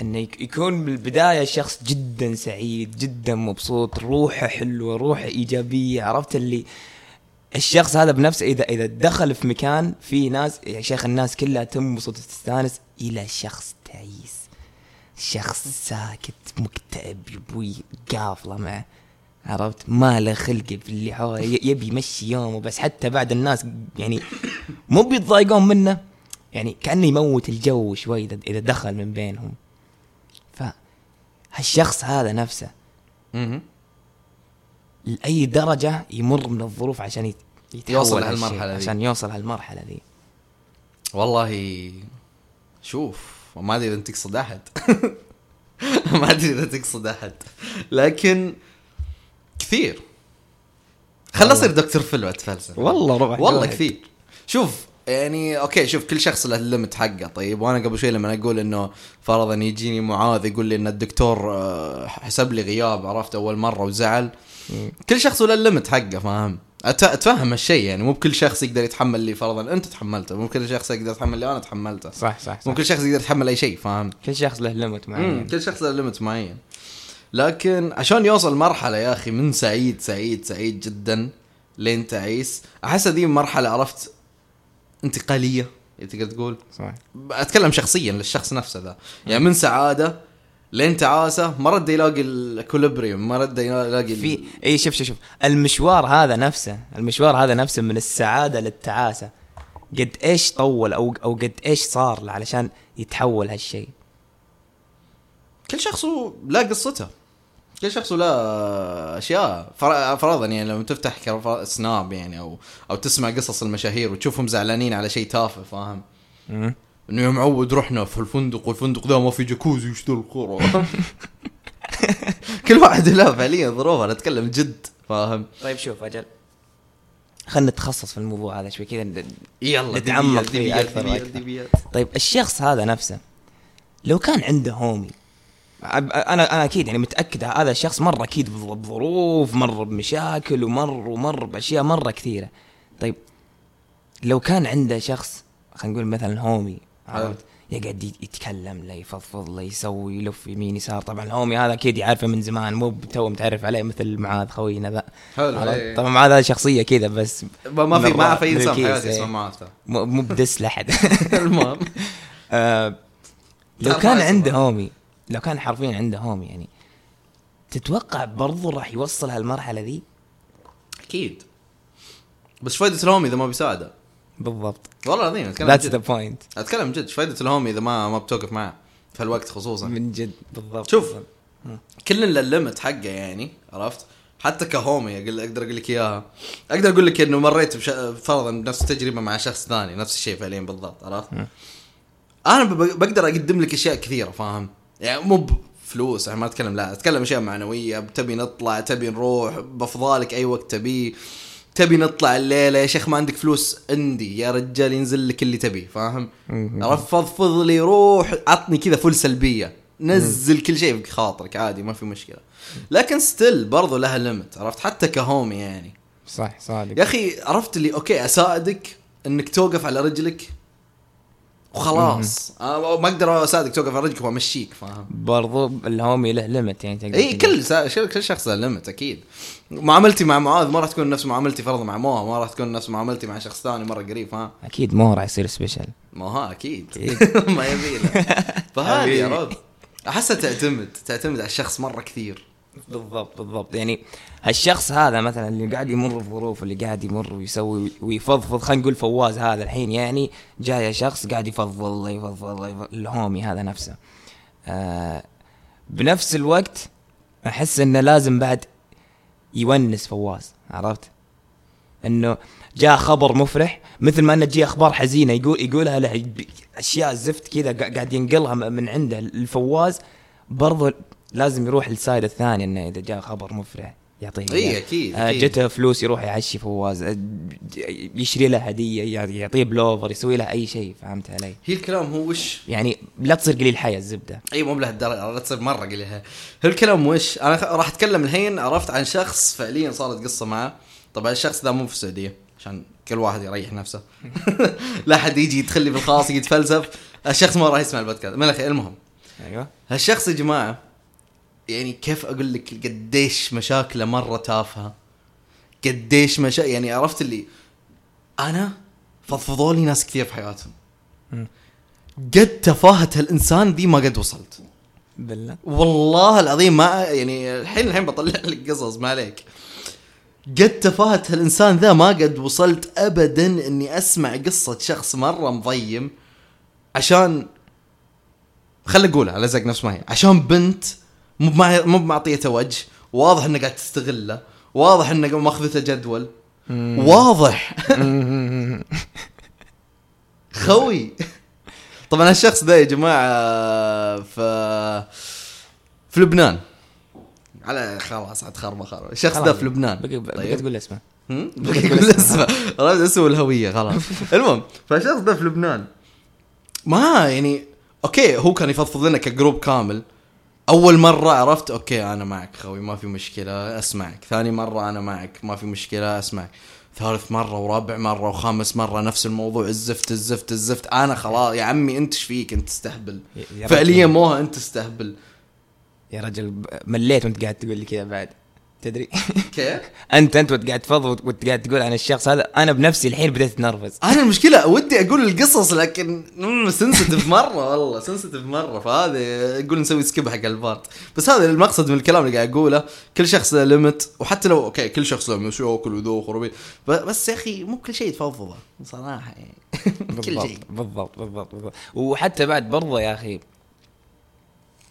إنه يك- يكون بالبداية شخص جدا سعيد جدا مبسوط روحه حلوة روحه إيجابية عرفت اللي الشخص هذا بنفسه إذا إذا دخل في مكان في ناس يا شيخ الناس كلها تنبسط وتستانس إلى شخص تعيس. شخص ساكت مكتئب يبوي قافلة معه. عرفت؟ ما له خلق في اللي حوله يبي يمشي يومه بس حتى بعد الناس يعني مو بيتضايقون منه. يعني كأنه يموت الجو شوي إذا دخل من بينهم. ف هالشخص هذا نفسه. لأي درجة يمر من الظروف عشان يتحول
يوصل ذي.
عشان يوصل هالمرحلة ذي
والله شوف ما أدري إذا أنت تقصد احد ما أدري إذا تقصد احد لكن كثير. خل اصير دكتور فيل واتفلسف
والله روح
والله. كثير. شوف يعني okay شوف كل شخص له ال limit حقه. طيب وأنا قبل شوي لما أقول إنه فرضا يجيني معاذ يقول لي إن الدكتور آه، حسب لي غياب عرفت أول مرة وزعل. كل شخص له ال limit حقه فاهم؟ أتفهم هالشيء يعني مو بكل شخص يقدر يتحمل اللي فرضا. أنت تحملته. مو كل شخص يقدر يتحمل اللي أنا تحملته.
صح صح, صح.
مو كل شخص يقدر يتحمل أي شيء فاهم؟
كل شخص له limit
مم.
معين
كل شخص له limit معين. لكن عشان يوصل مرحلة يا أخي من سعيد سعيد سعيد جدا لين تعيس أحس ذي مرحلة عرفت؟ انتقالية تقدر تقول.
صح.
أتكلم شخصيا للشخص نفسه ذا. يعني من سعادة لين تعاسه ما رد يلاقي ال equilibrium ما رد يلاقي
في إي شوف شوف شوف. المشوار هذا نفسه المشوار هذا نفسه من السعادة للتعاسة. قد إيش طول أو أو قد إيش صار علشان يتحول هالشيء؟
كل شخص له قصته. كل شخص له أشياء. فر- فرضا يعني لما تفتح سناب يعني أو أو تسمع قصص المشاهير وتشوفهم زعلانين على شيء تافه فاهم. إنه يا معود رحنا في الفندق والفندق ذا ما في جاكوزي وش ذا الكورة كل واحد له فعليا ظروف أنا أتكلم جد فاهم
طيب شوف أجل خلينا نتخصص في الموضوع هذا شوي كذا
يلا
نتعمق فيه
ديبيات،
أكثر
ديبيات،
وأكثر.
ديبيات.
طيب الشخص هذا نفسه لو كان عنده هومي أنا أنا أكيد يعني متأكد هذا الشخص مر أكيد بظ- بظروف مر بمشاكل ومر ومر بأشياء مرة كثيرة طيب لو كان عنده شخص خلينا نقول مثلا هومي عرفت يقعد يت- يتكلم له يفضفض له يسوي يلف يمين يسار طبعا ال homie هذا أكيد يعرفه من زمان مو تو متعرف عليه مثل معاذ خوينا ذا
حلو؟ إيه.
طبعا معاذ هذا شخصية كذا بس
ما في ما في
إنسان
بحياتي
إيه.
اسمه معاذ ترى.
مو ب diss لحد
المهم
آه، لو كان عنده. homie لو كان حرفيا عنده homie يعني تتوقع برضو راح يوصل هالمرحلة ذي
أكيد بس فائده ال homie إذا ما بيساعده
بالضبط.
والله العظيم
أتكلم that's
the
point
أتكلم جد. إيش فائده ال homie إذا ما ما بتوقف معه في هالوقت خصوصا؟
من جد بالضبط.
شوف. كل ال limit حقه يعني عرفت؟ حتى ك homie أقدر أقول لك إياها. أقدر أقول لك إنه مريت بش... فرضا بنفس التجربة مع شخص ثاني نفس الشيء فعليا بالضبط عرفت؟ أنا ب- بقدر أقدم لك أشياء كثيرة فاهم؟ يعني مو بفلوس أنا ما أتكلم لا أتكلم أشياء معنوية تبي نطلع تبي نروح بفضالك أي وقت تبي تبي نطلع الليلة يا شيخ ما عندك فلوس عندي يا رجال ينزل لك اللي تبي فاهم؟
مم.
عرفت فضفض لي روح عطني كذا full سلبية. نزل كل شيء بخاطرك عادي ما في مشكلة. لكن still برضو لها limit عرفت؟ حتى ك homie يعني.
صح صادق.
يا أخي عرفت اللي okay أساعدك إنك توقف على رجلك وخلاص. أنا ما أقدر أساعدك توقف على رجلك وأمشيك فاهم؟
برضو ال homie له limit يعني تقدر
اي. كل سا... كل شخص له limit أكيد. معاملتي مع معاذ ما راح تكون نفس معاملتي فرضا مع موها ما راح تكون نفس معاملتي مع شخص ثاني مرة قريب ها
أكيد مو راح يصير special
ما ها أكيد.
أكيد.
ما يبي له. فهذه يا. رب. أحسها تعتمد تعتمد على الشخص مرة كثير.
بالضبط بالضبط. يعني هالشخص هذا مثلا اللي قاعد يمر بظروف اللي قاعد يمر ويسوي ويفضفض خلينا نقول فواز هذا الحين يعني جاي شخص قاعد يفضفض يفضفض ال homie هذا نفسه. آه بنفس الوقت أحس إنه لازم بعد يونس فواز عرفت؟ إنه جاء خبر مفرح مثل ما إنه تجي أخبار حزينة يقول يقولها له أشياء زفت كذا قا- قاعد ينقلها من عنده الفواز برضو لازم يروح لل side الثاني إنه إذا جاء خبر مفرح يعطيه.
أكيد،
آه،
أكيد.
جته فلوس يروح يعشي فواز آه، يشتري له هدية يع- يعطيه بلوفر يسوي له أي شيء فهمت علي؟
هي الكلام هو وش؟
يعني لا تصير قليل حياة الزبدة.
إي مو بلهالدرجه لا تصير مرة قليلها. الكلام وش؟ أنا راح أتكلم الحين عرفت عن شخص فعليا صارت قصة معه. طبعا الشخص ذا مو في السعودية عشان كل واحد يريح نفسه. لا حد يجي يدخل لي بالخاص يتفلسف. الشخص ما راح يسمع البودكاست. من المهم.
أيوه.
هالشخص يا جماعة يعني كيف أقول لك قديش مشاكله مرة تافهة؟ قديش مشا يعني عرفت اللي أنا فضفضوا لي ناس كثير في حياتهم. قد تفاهة هالانسان ذي ما قد وصلت.
بالله.
والله العظيم ما يعني الحين الحين بطلع لك قصص ما عليك. قد تفاهة هالانسان ذا ما قد وصلت ابدا إني أسمع قصة شخص مرة مضيم عشان خلي أقولها على زق نفس ما هي عشان بنت مو بمع- مو بمعطيته وجه. واضح إنه قاعد تستغله. واضح إنه ماخذته جدول. واضح. خوي. طبعا هالشخص ذا يا جماعة في في لبنان. على خلاص عاد خربه خربه الشخص ذا
خلاص.
في لبنان.
بقى بقى
طيب.
تقول اسمه.
هم؟ بقى يقول اسمه. خلاص اسمه الهوية خلاص. المهم فالشخص ذا في لبنان. ما يعني okay هو كان يفضفض لنا ك group كامل. أول مرة عرفت okay أنا معك خوي ما في مشكلة أسمعك. ثاني مرة أنا معك ما في مشكلة أسمعك. ثالث مرة ورابع مرة وخامس مرة نفس الموضوع الزفت الزفت الزفت. أنا خلاص يا عمي أنت إيش فيك؟ أنت تستهبل.
يا- يا
فعليا. موها أنت تستهبل.
يا رجل مليت وأنت قاعد تقول لي كذا بعد. تدري؟
كيف؟
انت أنت وانت قاعد تفضفض وانت قاعد تقول عن الشخص هذا أنا بنفسي الحين بديت أتنرفز.
أنا المشكلة ودي أقول القصص لكن sensitive مرة والله sensitive مرة. فهذا أقول نسوي skip حق ال part. بس هذا المقصد من الكلام اللي قاعد أقوله. كل شخص له limit وحتى لو okay كل شخص له مشاكل وذوق وربيع ب- بس يا أخي مو كل شيء تفضفضه صراحة. يعني كل شيء.
بالضبط بالضبط بالضبط. وحتى بعد برضه يا أخي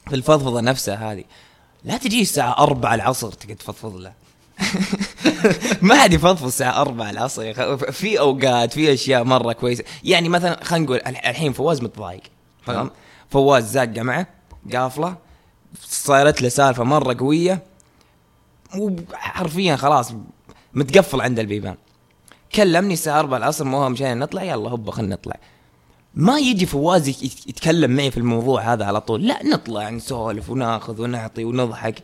في الفضفضة نفسها هذه لا تجي الساعة أربعة العصر تقعد تفضفض له. ما حد يفضفض الساعة أربعة العصر. يا أخي. في أوقات في أشياء مرة كويسة. يعني مثلا خلينا نقول الح- الحين فواز متضايق. تمام؟ فواز زاقة معه قافلة صارت له سالفة مرة قوية. وحرفيا خلاص متقفل عند البيبان. كلمني الساعة 4 العصر مو مشان نطلع؟ يلا هبا خلينا نطلع. ما يجي فواز يت- يت- يتكلم معي في الموضوع هذا على طول. لا نطلع نسولف وناخذ ونعطي ونضحك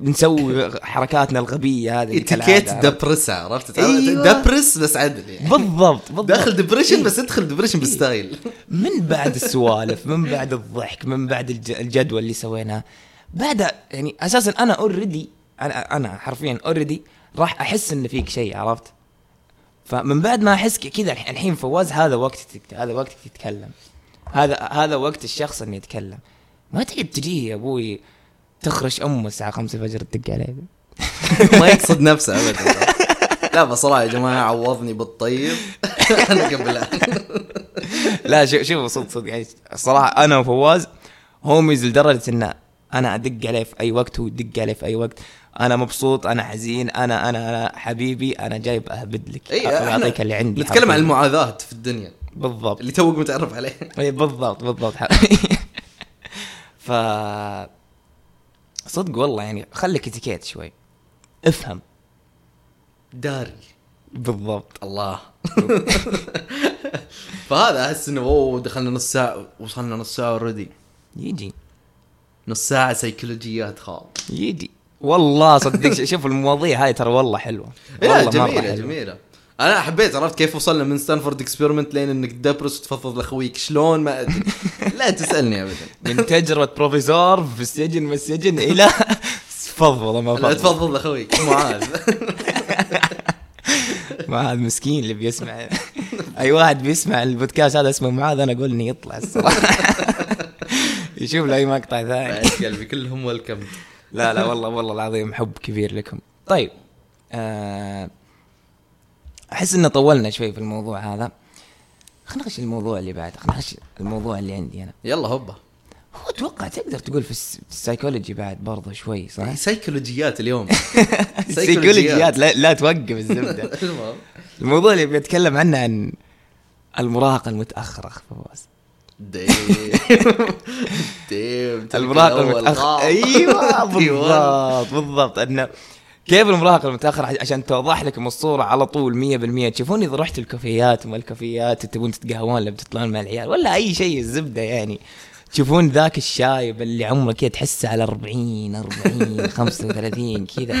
نسوي حركاتنا الغبية هذه
اتيكيت
كالعادة.
depressed عرفت؟
أيوة.
depressed بس عدل يعني.
بالضبط بالضبط.
داخل depression
إيه.
بس ادخل ديبريشن ب style
من بعد السوالف من بعد الضحك من بعد الج- الجدول اللي سويناه. بعد يعني أساسا أنا already أنا أنا حرفيا already راح أحس إن فيك شيء عرفت؟ فمن بعد ما أحس كذا الح- الحين فواز هذا وقتك هذا وقتك تتكلم. هذا هذا وقت الشخص إنه يتكلم. ما تقعد تجيه يا أبوي تخرش أمه الساعة 5 الفجر تدق عليه.
ما يقصد نفسه ابدا. لا بصراحه يا جماعة عوضني بالطيب. أنا قبل.
لا شوف شوف صدق صدق يعني الصراحه أنا وفواز هوميز لدرجة ان أنا أدق عليه في أي وقت هو يدق عليه في أي وقت. أنا مبسوط أنا حزين أنا أنا أنا حبيبي أنا جايب أهبد لك. أخذ اعطيك اللي عندي
نتكلم عن
حرفياً.
المعاداه في الدنيا.
بالضبط.
اللي توك متعرف عليه.
إي بالضبط بالضبط. ف صدق والله يعني خليك إتيكيت شوي. افهم.
داري.
بالضبط.
الله. فهذا أحس إنه أوه دخلنا نص ساعة وصلنا نص ساعة already
يجي.
نص ساعة سيكولوجيات خال
يجي والله صدق. شوف المواضيع هاي ترى والله حلوة.
لا
والله مرة
جميلة
حلوة.
جميلة. أنا حبيت عرفت كيف وصلنا من ستانفورد experiment لين إنك ت depress وتفضفض لأخويك. شلون؟ ما أدري. لا تسألني ابدا.
من تجربة بروفيسور في السجن من السجن إلى فضفض ما
لا
فضفض.
تفضل لأخويك. معاذ
معاذ مسكين اللي بيسمع. أي واحد بيسمع البودكاست هذا اسمه معاذ أنا أقول إنه يطلع الصراحة. يشوف له أي مقطع ثاني.
بعد قلبي كلهم ويلكم
لا لا والله والله العظيم حب كبير لكم. طيب آه، أحس إن طولنا شوي في الموضوع هذا. خلينا نخش الموضوع اللي بعده خلينا نخش الموضوع اللي عندي أنا.
يلا هوبا.
هو أتوقع تقدر تقول في الس- في السايكولوجي بعد برضه شوي صح؟
سيكولوجيات اليوم.
سيكولوجيات لا, لا توقف
الزبدة.
الموضوع اللي بيتكلم عنه عن المراهقة المتأخرة اخ فواز.
Damn. Damn
المراهقة المتاخره أيوه بالضبط بالضبط. أنه كيف المراهقة المتاخره عش- عشان توضح لكم الصورة على طول 100% تشوفون إذا رحت الكافيات وما الكافيات تبون تتقهوون ولا بتطلعون مع العيال ولا أي شيء الزبدة يعني. تشوفون ذاك الشايب اللي عمره كذا تحسه على 40 40 35 كذا.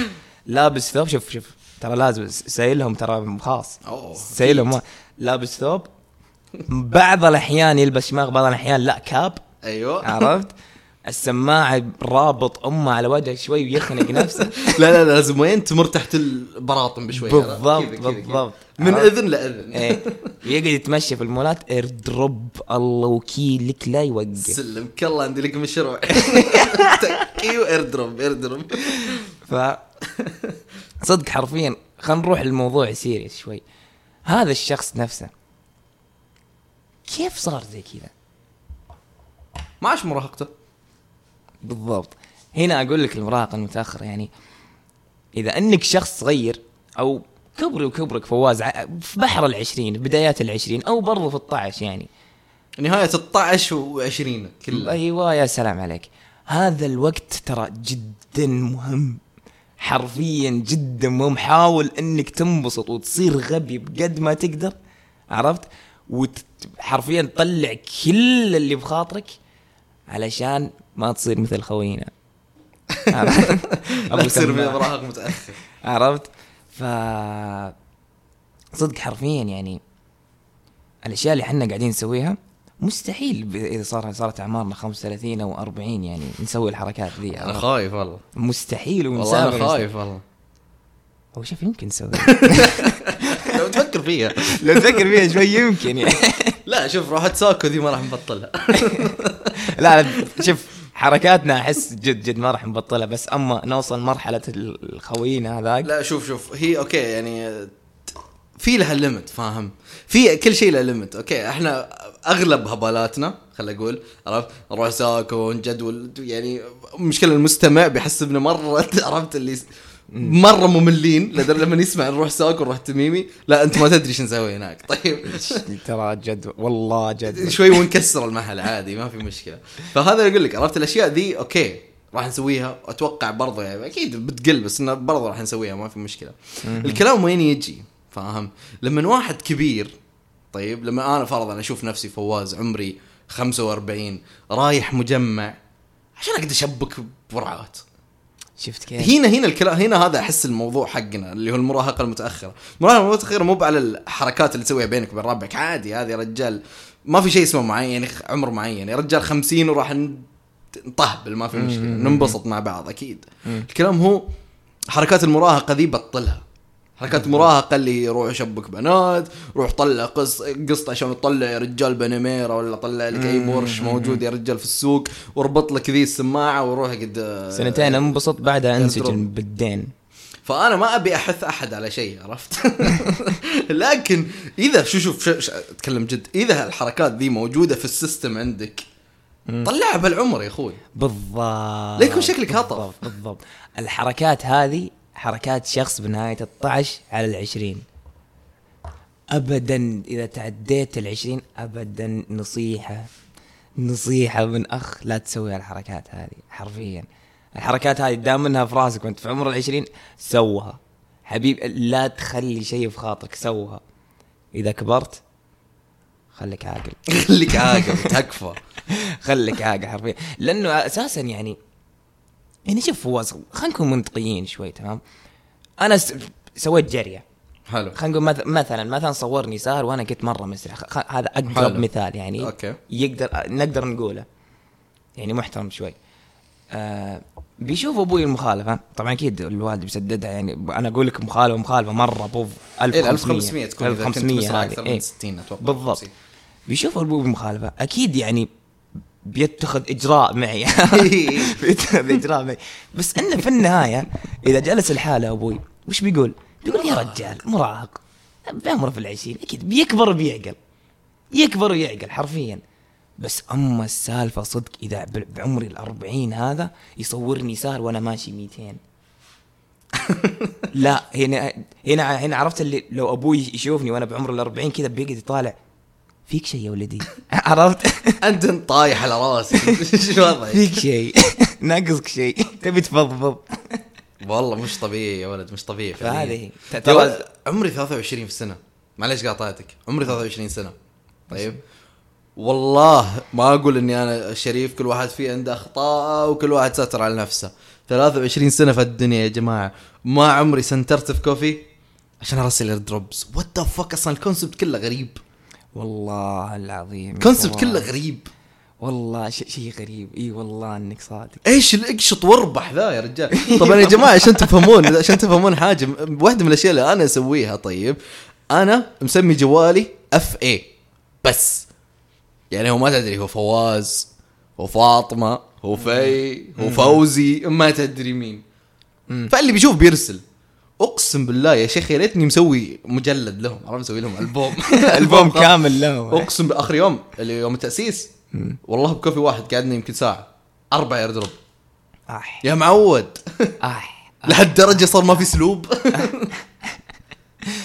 لابس ثوب شوف شوف ترى لازم سايلهم ترى خاص. سايلهم لابس ثوب بعض الأحيان يلبس شماغ بعض الأحيان لا كاب.
أيوه.
عرفت؟ السماعة رابط أمه على وجهه شوي ويخنق نفسه.
لا لا لا لازم وين؟ تمر تحت البراطم بشوي
بالضبط
كذا.
بالضبط.
من
عرفت؟
إذن لإذن.
إيه. يقعد يتمشى في المولات AirDrop الله وكيل لك لا يوقف.
سلمك الله عندي لك مشروع. drop AirDrop
ف صدق حرفيا خلينا نروح للموضوع serious شوي. هذا الشخص نفسه كيف صار زي كذا؟
ما عاش مراهقته.
بالضبط. هنا أقول لك المراهقه المتاخره يعني إذا أنك شخص صغير أو كبري وكبرك فواز في بحر العشرين بدايات العشرين أو برضو في الطعش يعني.
نهاية 16 و20 كلها
أيوه يا سلام عليك. هذا الوقت ترى جدا مهم. حرفيا جدا مهم. حاول أنك تنبسط وتصير غبي بقد ما تقدر. عرفت؟ وحرفيا تطلع كل اللي بخاطرك علشان ما تصير مثل خوينا.
لا تصير
سماع.
مراهق متأخر.
عرفت؟ ف صدق حرفيا يعني الأشياء اللي إحنا قاعدين نسويها مستحيل إذا صار صارت أعمارنا 35 أو 40 يعني نسوي الحركات ذي أنا؟
خايف والله.
مستحيل
والله أنا خايف والله.
هو شوف يمكن نسوي.
تفكر فيها.
لو تفكر فيها شوي يمكن يعني.
لا شوف روحت ساكو ذي ما راح نبطلها.
لا لا شوف حركاتنا أحس جد جد ما راح نبطلها بس أما نوصل مرحلة الخوين هذاك.
لا شوف شوف هي okay يعني في لها limit فاهم؟ في كل شيء له limit okay إحنا أغلب هبالاتنا خل أقول عرفت؟ نروح ساكو نجدول يعني مشكلة المستمع بيحسبنا مرة عرفت؟ اللي مرة مملين لدرجه لما يسمع نروح ساكو نروح تميمي. لا أنت ما تدري شو نسوي هناك. طيب.
ترى جد والله جد
شوي ونكسر المحل عادي ما في مشكلة. فهذا اللي أقول لك عرفت الأشياء ذي؟ okay راح نسويها. أتوقع برضه يعني أكيد بتقل بس إنه برضه راح نسويها ما في مشكلة. الكلام وين يجي؟ فاهم؟ لما واحد كبير طيب لما أنا فرضا أشوف نفسي فواز عمري 45 رايح مجمع عشان أقدر أشبك برعات
شفت كيف؟
هنا هنا الكلام هنا هذا أحس الموضوع حقنا اللي هو المراهقة المتأخرة، المراهقة المتأخرة مو على الحركات اللي تسويها بينك وبين ربعك عادي هذه يا رجال ما في شيء اسمه معين يعني عمر معين. يا رجال خمسين وراح نطهبل ما في مشكلة. ننبسط مع بعض أكيد. الكلام هو حركات المراهقة ذي بطلها. حركات المراهقه اللي يروح يشبك بنات روح طلع قص قسط عشان تطلع يا رجال بنميرة ولا طلع لك أي مرش موجود يا رجال في السوق واربط لك ذي السماعة وروح قد
سنتين انبسط بعدها
أنسجن.
بالدين.
فأنا ما أبي أحث أحد على شيء عرفت؟ لكن إذا شو شوف شو شو أتكلم جد إذا الحركات ذي موجودة في السيستم عندك طلعها بالعمر يا أخوي.
بالضبط.
لا يكون شكلك هطل.
بالضبط بالضبط. الحركات هذه حركات شخص بنهاية 12 على العشرين. ابدا إذا تعديت العشرين ابدا نصيحة نصيحة من أخ لا تسوي الحركات هذه حرفيا. الحركات هذه دام إنها في راسك وأنت في عمر العشرين سوها. حبيب لا تخلي شيء في خاطرك سوها. إذا كبرت خليك عاقل.
خليك عاقل تكفى.
خليك عاقل حرفيا. لأنه أساسا يعني يعني شوف فواز خلينا نكون منطقيين شوي تمام؟ أنا س... سويت جرية.
حلو.
خلينا نقول مث... مثلا مثلا صورني سار وأنا كنت مرة مسرح خ... هذا أقرب
حلو.
مثال يعني.
أوكي.
يقدر نقدر نقوله. يعني محترم شوي. آه بيشوف أبوي المخالفة. طبعا أكيد الوالد بيسددها يعني. أنا أقول لك مخالفة مخالفة مرة بوف 1500
إيه 1500 تكون إذا كنت
1500
مسرع
هذه
أكثر
إيه.
من 60 أتوقع.
بالضبط.
50.
بيشوف أبوي المخالفه أكيد يعني بيتخذ إجراء معي. بيتخذ إجراء معي. بس إنه في النهاية إذا جلس الحالة أبوي وش بيقول؟ بيقول يا رجال مراهق. بعمره في العشرين أكيد بيكبر وبيعقل. يكبر ويعقل حرفيا. بس أما السالفة صدق إذا بعمري الأربعين هذا يصورني سار وأنا ماشي 200 لا هنا هنا هنا عرفت اللي لو أبوي يشوفني وأنا بعمر الأربعين كذا بيقعد يطالع فيك شيء يا ولدي؟ عرفت؟
أنت طايح على راسي. شو وضعك؟
فيك شيء. ناقصك شيء. تبي تفضفض.
والله مش طبيعي يا ولد مش طبيعي.
فهذه. ترى
عمري 23 في السنة. معليش قاطعتك. عمري 23 سنة. طيب. والله ما أقول إني أنا شريف كل واحد فيه عنده أخطاء وكل واحد ستر على نفسه. 23 سنة في الدنيا يا جماعة. ما عمري سنترت في كوفي عشان أرسل AirDrops what the fuck أصلا ال concept كله غريب.
والله العظيم
ال
concept
كله غريب.
والله شيء شيء غريب. إي والله إنك صادق.
إيش اكشط واربح ذا يا رجال؟ طبعا يا جماعة عشان تفهمون عشان تفهمون حاجة واحدة من الأشياء اللي أنا أسويها طيب أنا مسمي جوالي FA بس. يعني هو ما تدري هو فواز هو فاطمة هو في هو فوزي ما تدري مين. فاللي بيشوف بيرسل. أقسم بالله يا شيخ يا ريتني مسوي مجلد لهم عرفت؟ مسوي لهم ألبوم.
ألبوم كامل له
أقسم باخر يوم اللي يوم التأسيس. والله بكوفي واحد قعدنا يمكن ساعة. أربع يردروب
اح
يا معود.
اح
لهالدرجة صار ما في اسلوب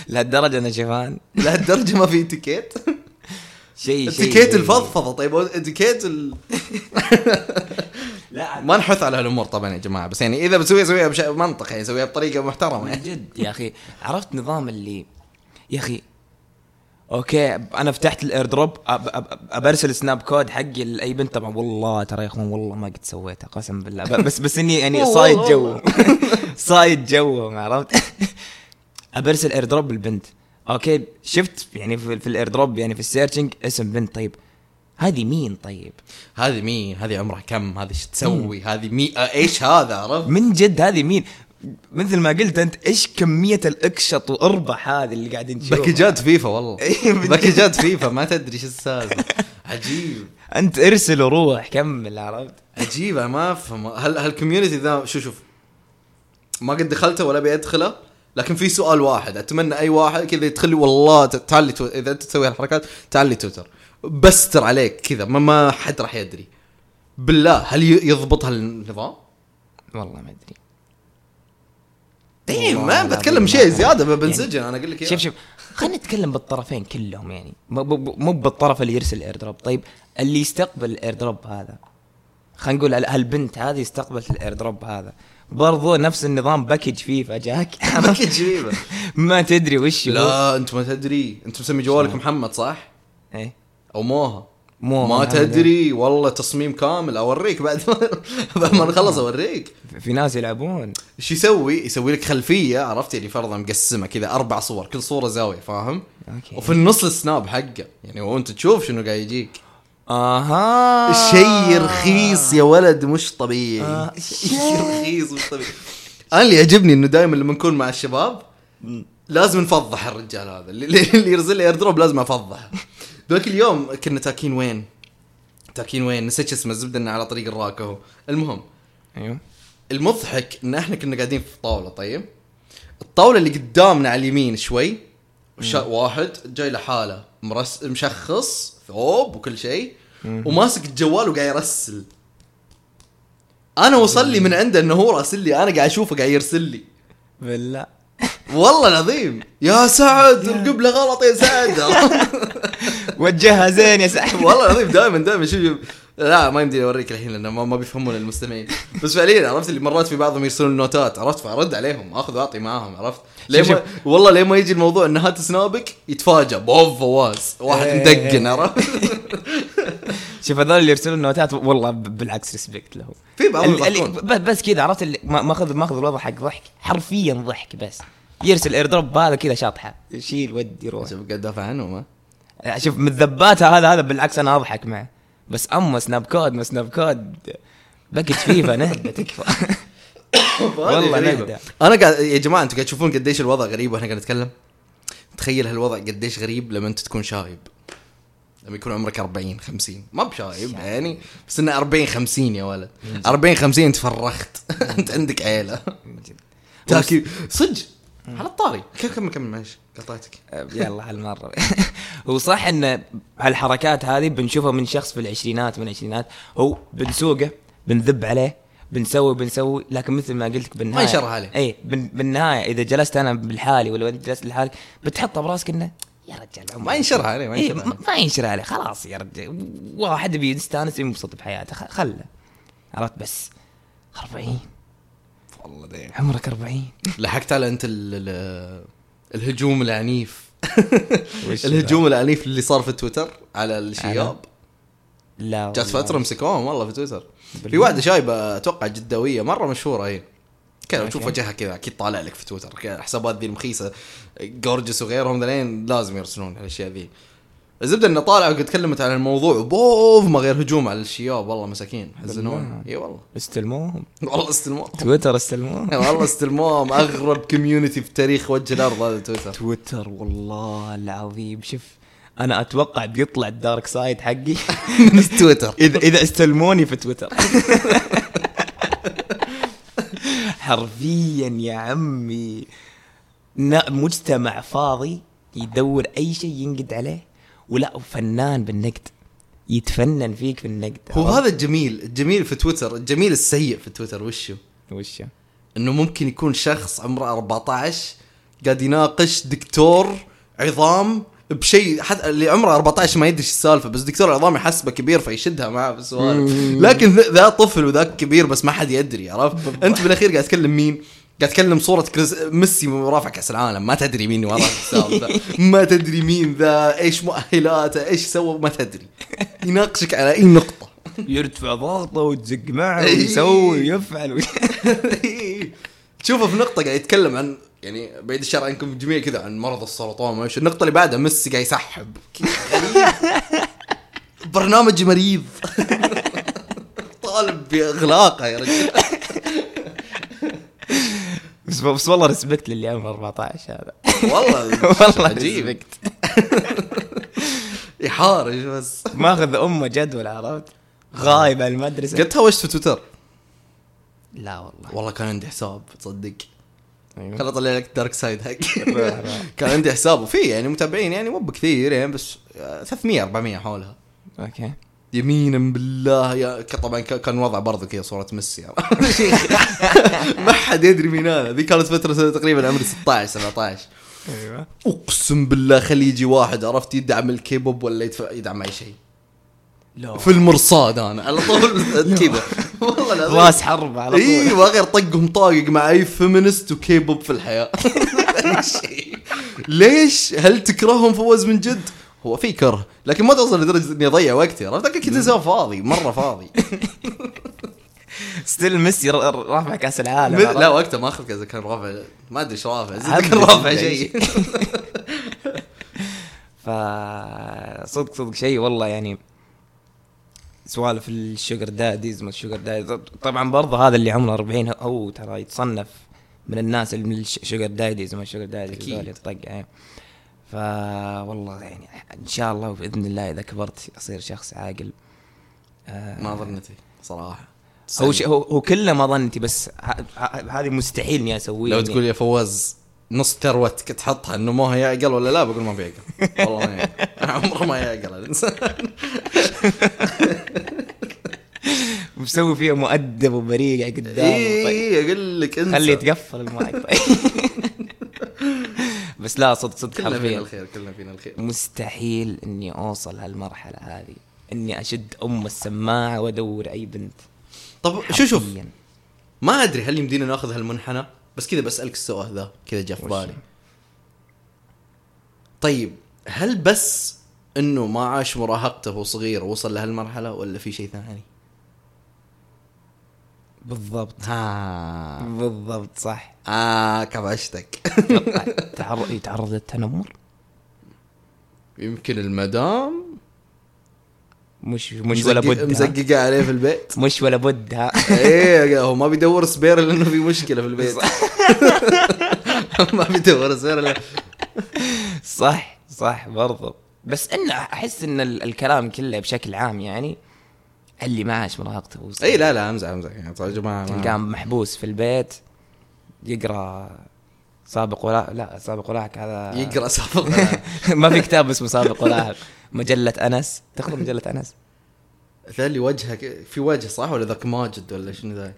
لهالدرجة أنا شفان
لهالدرجة ما في اتيكيت
شيء شيء
اتيكيت الفضفضة. طيب اتيكيت ال...
لا
ما نحث على هالأمور طبعا يا جماعة. بس يعني إذا بتسويها سويها بمنطق يعني سويها بطريقة
محترمة.
يعني.
جد يا أخي. عرفت نظام اللي يا أخي okay أنا فتحت ال AirDrop أب- أب- أبرسل Snapcode حقي لأي بنت. طبعا والله ترى يا أخوان والله ما قد سويتها قسم بالله. بس بس اني يعني صايد جو. صايد جو عرفت؟ أبرسل AirDrop البنت okay شفت يعني في, في ال AirDrop يعني في ال searching اسم بنت طيب هذه مين؟ طيب.
هذه مين؟ هذه عمرها كم؟ هذه إيش تسوي؟ هذه مي آه، إيش هذا؟ عرفت؟
من جد هذه مين؟ مثل ما قلت أنت إيش كمية الاكشط وأربح هذه اللي قاعدين نشوفها
packageات فيفا والله.
إيه،
packageات فيفا ما تدري إيش السالفة. عجيب.
أنت ارسل وروح كمل عرفت؟
عجيب أنا ما أفهم. هال community ذا شو شوف ما قد دخلته ولا أبي أدخله؟ لكن في سؤال واحد أتمنى أي واحد كذا يدخل والله تعال لي تو... إذا أنت تسوي هالحركات تعال لي تويتر. بستر عليك كذا ما, ما حد راح يدري. بالله هل يضبط هالنظام؟
والله ما
أدري.
والله
ما بتكلم شيء. زيادة
يعني
بنسجن. أنا أقول لك.
شوف شوف خلينا نتكلم بالطرفين كلهم يعني. مو- بالطرف اللي يرسل ال AirDrop. طيب اللي يستقبل ال AirDrop هذا خلينا نقول هال- هالبنت هذه استقبلت ال AirDrop هذا. برضو نفس النظام package فيفا جاك.
package جيبه
ما تدري وش هو.
لا انت ما تدري. انت مسمي جوالك محمد صح؟
إيه.
أو موها.
مو
ما تدري. والله تصميم كامل. أوريك بعد ما بعد ما نخلص أوريك.
في ناس يلعبون.
إيش يسوي؟ يسوي لك خلفية عرفت؟ يعني فرضا مقسمة كذا أربع صور كل صورة زاوية فاهم؟
okay.
وفي النص السناب حقه. يعني وأنت تشوف شنو قاعد يجيك.
آها.
شيء رخيص يا ولد مش طبيعي.
آه.
شيء رخيص مش طبيعي. أنا اللي يعجبني إنه دائما لما نكون مع الشباب لازم نفضح الرجال هذا. اللي, اللي يرسل لي AirDrop لازم افضحه ذاك اليوم كنا تاكين وين؟ تاكين وين؟ نسيت اسمه الزبدة إنه على طريق الراكة المهم
أيوه.
المضحك إن إحنا كنا قاعدين في طاولة طيب؟ الطاولة اللي قدامنا على اليمين شوي واحد جاي لحاله مرس مشخص ثوب وكل شيء وماسك الجوال وقاعد يرسل. أنا وصل لي من عنده إنه هو راسل لي أنا قاعد أشوفه قاعد يرسل لي.
بالله.
والله العظيم. يا سعد القبله غلط يا سعد.
وجهها زين يا سحب
والله العظيم دائما دائما. شوف. لا ما يمدي اوريك الحين لأنه ما, ما بيفهمون المستمعين. بس فعليا عرفت اللي مرات في بعضهم يرسلون نوتات عرفت؟ فأرد عليهم اخذ وأعطي معاهم عرفت؟ ليه ما والله ليه ما يجي الموضوع إن هات سنابك يتفاجئ POV فواز واحد
إيه.
مدقن عرفت؟
شوف هذول اللي يرسلون نوتات والله بالعكس respect له
في بعضهم
بس كذا عرفت اللي ما- ماخذ ماخذ الوضع حق ضحك حرفيا ضحك بس. يرسل AirDrop هذا كذا شاطحة. شيل ودي روح
شوف قاعد دافع عنهم
شوف من ذباتها هذا هذا بالعكس أنا أضحك معه. بس اما Snap code ما Snap code package FIFA نهدى تكفى. والله. نهدى.
أنا قاعد يا جماعة أنتم قاعد تشوفون قديش الوضع غريب وإحنا قاعد نتكلم؟ تخيل هالوضع قديش غريب لما أنت تكون شايب. لما يكون عمرك 40 50 ما بشايب يعني بس إنه 40 50 يا ولد. 40 50 انت فرخت أنت عندك عيلة. تاكي صدق على الطاري. كيف كمل كمل معلش قطعتك.
يلا هالمره هو صح إن هالحركات هذه بنشوفها من شخص في العشرينات من العشرينات. هو بنسوقه بنذب عليه بنسوي بنسوي لكن مثل ما قلت بالنهايه
ينشرح عليه.
اي بالنهاية إذا جلست أنا بالحالي ولا انت جلست لحالك بتحطها براسك إنه يا رجال
ما عليه ما
إيه
ينشرح
ما
عليه.
ما ينشر عليه. خلاص يا رجال. واحد بيستانس ينبسط بحياته. خله. عرفت بس؟ 40
والله دين
عمرك 40
لحقت على أنت ال ال الهجوم العنيف. الهجوم العنيف اللي صار في تويتر على الشياب.
لا
جات. فترة مسكوهم والله في تويتر. في. واحدة شايبة أتوقع جداوية مرة مشهورة هي كذا
okay.
تشوف وجهها كذا أكيد طالع لك في تويتر. كذا حسابات ذي المخيسة Gorgeous وغيرهم ذلين لازم يرسلون الأشياء ذي. الزبدة إنه طالع وقد تكلمت عن الموضوع POV ما غير هجوم على الشياب. والله مساكين حزنون. إي والله.
استلموهم.
والله استلموهم.
تويتر استلموهم.
والله استلموهم. أغرب community في تاريخ وجه الأرض هذا تويتر.
تويتر والله العظيم. شوف أنا أتوقع بيطلع ال dark side حقي.
من تويتر.
إذا إذا استلموني في تويتر. حرفيا يا عمي مجتمع فاضي يدور أي شيء ينقد عليه. ولا فنان بالنقد. يتفنن فيك في النقد
هو؟ هذا الجميل الجميل في تويتر الجميل السيء في تويتر وشو؟
وش؟
إنه ممكن يكون شخص عمره 14 قاعد يناقش دكتور عظام بشيء حتى اللي عمره 14 ما يدري السالفة بس دكتور العظام يحسبه كبير فيشدها معاه بالسوالف لكن ذا- ذا طفل وذاك كبير بس ما حد يدري عرفت؟ أنت بالأخير قاعد تكلم مين؟ قاعد تكلم صورة كريس ميسي رافع كأس العالم ما تدري مين الحساب ذا ما تدري مين ذا إيش مؤهلاته إيش سوى ما تدري. يناقشك على أي نقطة.
يرتفع ضغطه وتزق معه
إيه.
ويسوي ويفعل.
تشوفه في نقطة قاعد يتكلم عن يعني بعيد الشر عنكم جميع كذا عن مرض السرطان ما إيش. النقطة اللي بعدها ميسي قاعد يسحب. برنامج مريض. طالب باغلاقه يا رجال
بس بس والله respect للي عمره 14 هذا.
والله
والله
عجيب. يحارج بس.
ماخذ أمه جدول عرفت؟ غايب عن المدرسة.
قد هوشت في تويتر.
لا والله.
والله كان عندي حساب تصدق. خل أطلع لك dark side حق. كان عندي حساب وفي يعني متابعين يعني مو بكثير يعني بس 300 400 حولها.
okay.
يمينا بالله. يا طبعا كان وضع برضو كذا صورة ميسي. ما حد يدري مين أنا. ذي كانت فترة تقريبا عمري 16 17
أيوه.
أقسم بالله خلي يجي واحد عرفت يدعم الكيبوب ولا يدفع يدعم أي شيء.
لا.
في المرصاد أنا على طول. كذا. والله العظيم.
راس حرب على طول.
أيوه غير طقهم طاقق مع أي feminist و K-pop في الحياة. ليش؟ هل تكرههم فوز من جد؟ هو في كره لكن ما توصل لدرجة إني أضيع وقتي عرفت؟ كنت انسان فاضي مرة فاضي.
still ميسي رافع كأس العالم
لا؟ وقتها ما أخذ كذا كان رافع ما أدري إيش رافع كان رافع شيء.
ف صدق صدق شيء والله يعني سوالف ال sugar daddies ما ال sugar daddies. طبعا برضه هذا اللي عمره 40 هو ترى يتصنف من الناس اللي من ال sugar daddies وما ال sugar
daddies.
هذول يطق يعني. ف والله يعني إن شاء الله وبإذن الله إذا كبرت أصير شخص عاقل. آه،
ما ظنتي صراحة.
هو ش... هو هو كله ما ظنتي بس ه... ه... هذه مستحيل إني أسويها
لو تقول يا فواز نص ثروتك تحطها إنه ما هي يعقل ولا لا بقول ما بيعقل والله ما عمره ما يعقل الانسان
مسوي فيها مؤدب وبريء قاعد قدامه طيب.
اي أقول لك انت
خليه يتقفل المايك. طيب بس لا صدق صدق
كلنا فينا الخير كلنا فينا الخير
مستحيل إني أوصل هالمرحلة هذه إني أشد أم السماعة وأدور أي بنت
طب شو شوف. ما أدري هل يمدينا ناخذ هالمنحنى بس كذا بسألك السؤال ذا كذا جاء في؟ بالي طيب هل بس إنه ما عاش مراهقته وهو صغير ووصل لهالمرحلة ولا في شيء ثاني؟
بالضبط.
ها.
بالضبط صح.
آه كبشتك.
تعرض يتعرض للتنمر؟
يمكن المدام.
مش مش ولا بد؟
مزققة عليه في البيت.
مش ولا بد ها
إيه هو ما بيدور سبير لأنه في مشكلة في البيت. ما بيدور سبير
صح صح برضو. بس انه أحس إن ال- الكلام كله بشكل عام يعني اللي ما عاش مراهقته.
اي لا لا أمزح أمزح يعني طيب ما-
تلقاه محبوس في البيت يقرأ سابق ولا لا سابق ولاحق هذا
يقرأ سابق
ما في كتاب اسمه سابق ولاحق مجلة أنس تاخذ مجلة أنس
ذا اللي وجهك في وجه صح ولا ذاك ماجد ولا شنو ذاك؟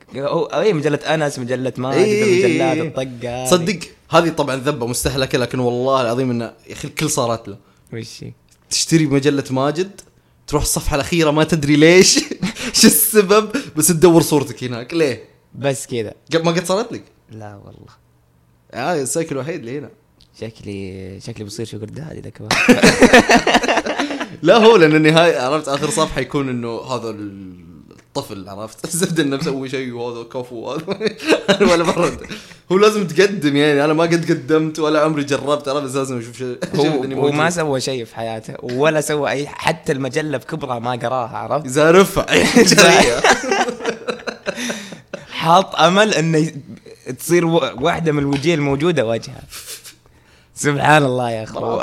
اي مجلة أنس مجلة ماجد
إي إي إي
مجلات
إي.
الطقة هذه.
صدق هذه طبعا ذبة مستهلكة لكن والله العظيم انه يا أخي الكل صارت له
وش؟
تشتري مجلة ماجد تروح الصفحة الأخيرة ما تدري ليش. شو السبب؟ بس تدور صورتك هناك. ليه؟
بس كذا.
قبل ما قد صارت لك؟
لا والله.
هذا ال cycle الوحيد اللي هنا.
شكلي شكلي بصير sugar daddy ذا كمان.
لا هو لأن النهاية عرفت آخر صفحة يكون إنه هذا الطفل عرفت زبد انه مسوي شيء وهذا كفو وهذا ولا مرة هو لازم تقدم يعني أنا ما قد قدمت ولا عمري جربت أنا بس لازم أشوف شيء
هو, هو ما. سوى شيء في حياته ولا سوى أي حتى المجلة بكبرها ما قراها عرفت؟
زارفها جريئة.
حاط أمل إنه تصير واحدة من الوجيه الموجودة وجهها سبحان الله يا اخو.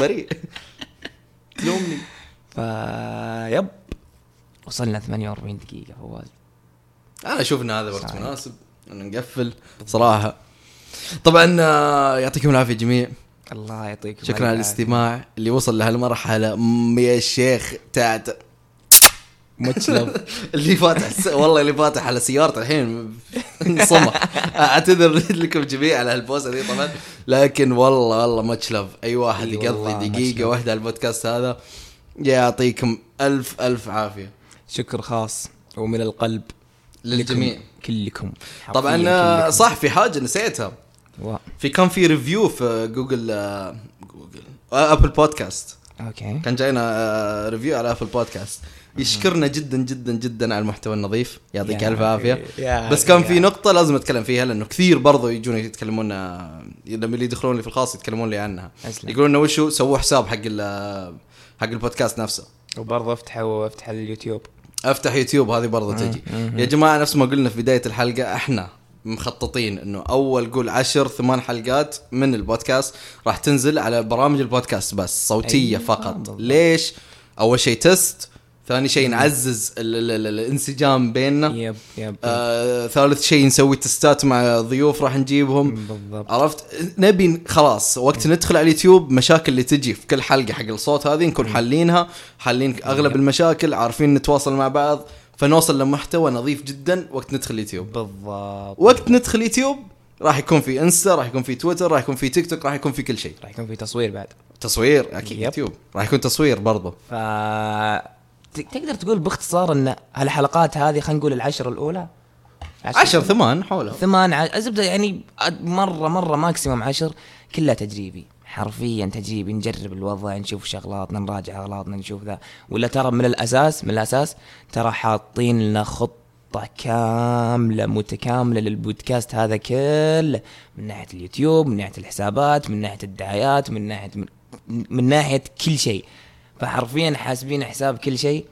بريء تلومني
فيب وصلنا 48 دقيقة فواز.
أنا أشوف ان هذا وقت. مناسب ان نقفل صراحة. طبعا آه، يعطيكم العافية جميع.
الله يعطيكم
شكرا على
العافية.
الاستماع اللي وصل لهالمرحلة. م- يا شيخ تعت.
ماتش
اللي فاتح س... والله اللي فاتح على سيارته الحين انصمح أعتذر لكم جميعا على البوسه دي طبعا. لكن والله والله much love أي واحد يقضي
دقيقة.
واحدة على البودكاست هذا يعطيكم ألف ألف عافية.
شكر خاص ومن القلب
للجميع.
كلكم.
طبعا
حرفياً
آه،
كلكم.
صح في حاجة نسيتها.
و...
في كان في review في جوجل آه، جوجل آه، Apple Podcast
okay.
كان جاينا آه، review على Apple Podcast يشكرنا جدا جدا جدا على المحتوى النظيف. يعطيك ألف
عافية.
بس كان. في نقطة لازم أتكلم فيها لأنه كثير برضو يجون يتكلمون آه، لما اللي يدخلون لي في الخاص يتكلمون لي عنها. يقولون إنه وشو سووا حساب حق آه، حق البودكاست نفسه.
وبرضه افتحوا افتح اليوتيوب.
أفتح يوتيوب هذه برضه تجي. يا جماعة نفس ما قلنا في بداية الحلقة إحنا مخططين إنه أول قول عشر ثمان حلقات من البودكاست راح تنزل على برامج البودكاست بس صوتية
أيوة،
فقط.
بالضبط.
ليش؟ أول شيء تست ثاني شيء نعزز ال- ال- ال- الانسجام بيننا.
yep yep
آه، ثالث شيء نسوي test ات مع ضيوف راح نجيبهم.
بالضبط.
عرفت؟ نبي خلاص وقت ندخل على اليوتيوب مشاكل اللي تجي في كل حلقة حق الصوت هذه نكون حالينها حالين أغلب المشاكل عارفين نتواصل مع بعض فنوصل لمحتوى نظيف جدا وقت ندخل اليوتيوب.
بالضبط.
وقت ندخل يوتيوب راح يكون في إنستا راح يكون في تويتر راح يكون في تيك توك راح يكون في كل شيء.
راح يكون في تصوير بعد.
تصوير أكيد
yep.
يوتيوب. راح يكون تصوير برضه
ف تقدر تقول باختصار إن هالحلقات هذه خلينا نقول العشر الأولى؟
عشر ثمان حولها.
ثمان الزبدة يعني مرة مرة maximum عشر كلها تجريبي. حرفيا تجريبي. نجرب الوضع نشوف شغلاتنا نراجع أغلاطنا نشوف ذا. ولا ترى من الأساس من الأساس ترى حاطين لنا خطة كاملة متكاملة للبودكاست هذا كله من ناحية اليوتيوب من ناحية الحسابات من ناحية الدعايات من ناحيه من, من ناحية كل شيء. فحرفيا حاسبين حساب كل شيء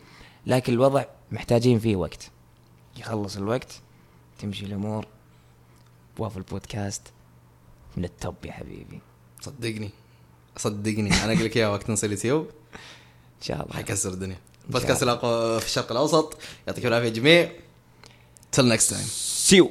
لكن الوضع محتاجين فيه وقت. يخلص الوقت تمشي الأمور. وافل بودكاست من التوب يا حبيبي.
صدقني صدقني. أنا أقول لك اياها وقت نصل اليوتيوب
إن شاء الله.
يكسر الدنيا. بودكاست الاقوى في الشرق الأوسط. يعطيكم العافية جميع. Till next time.
سيو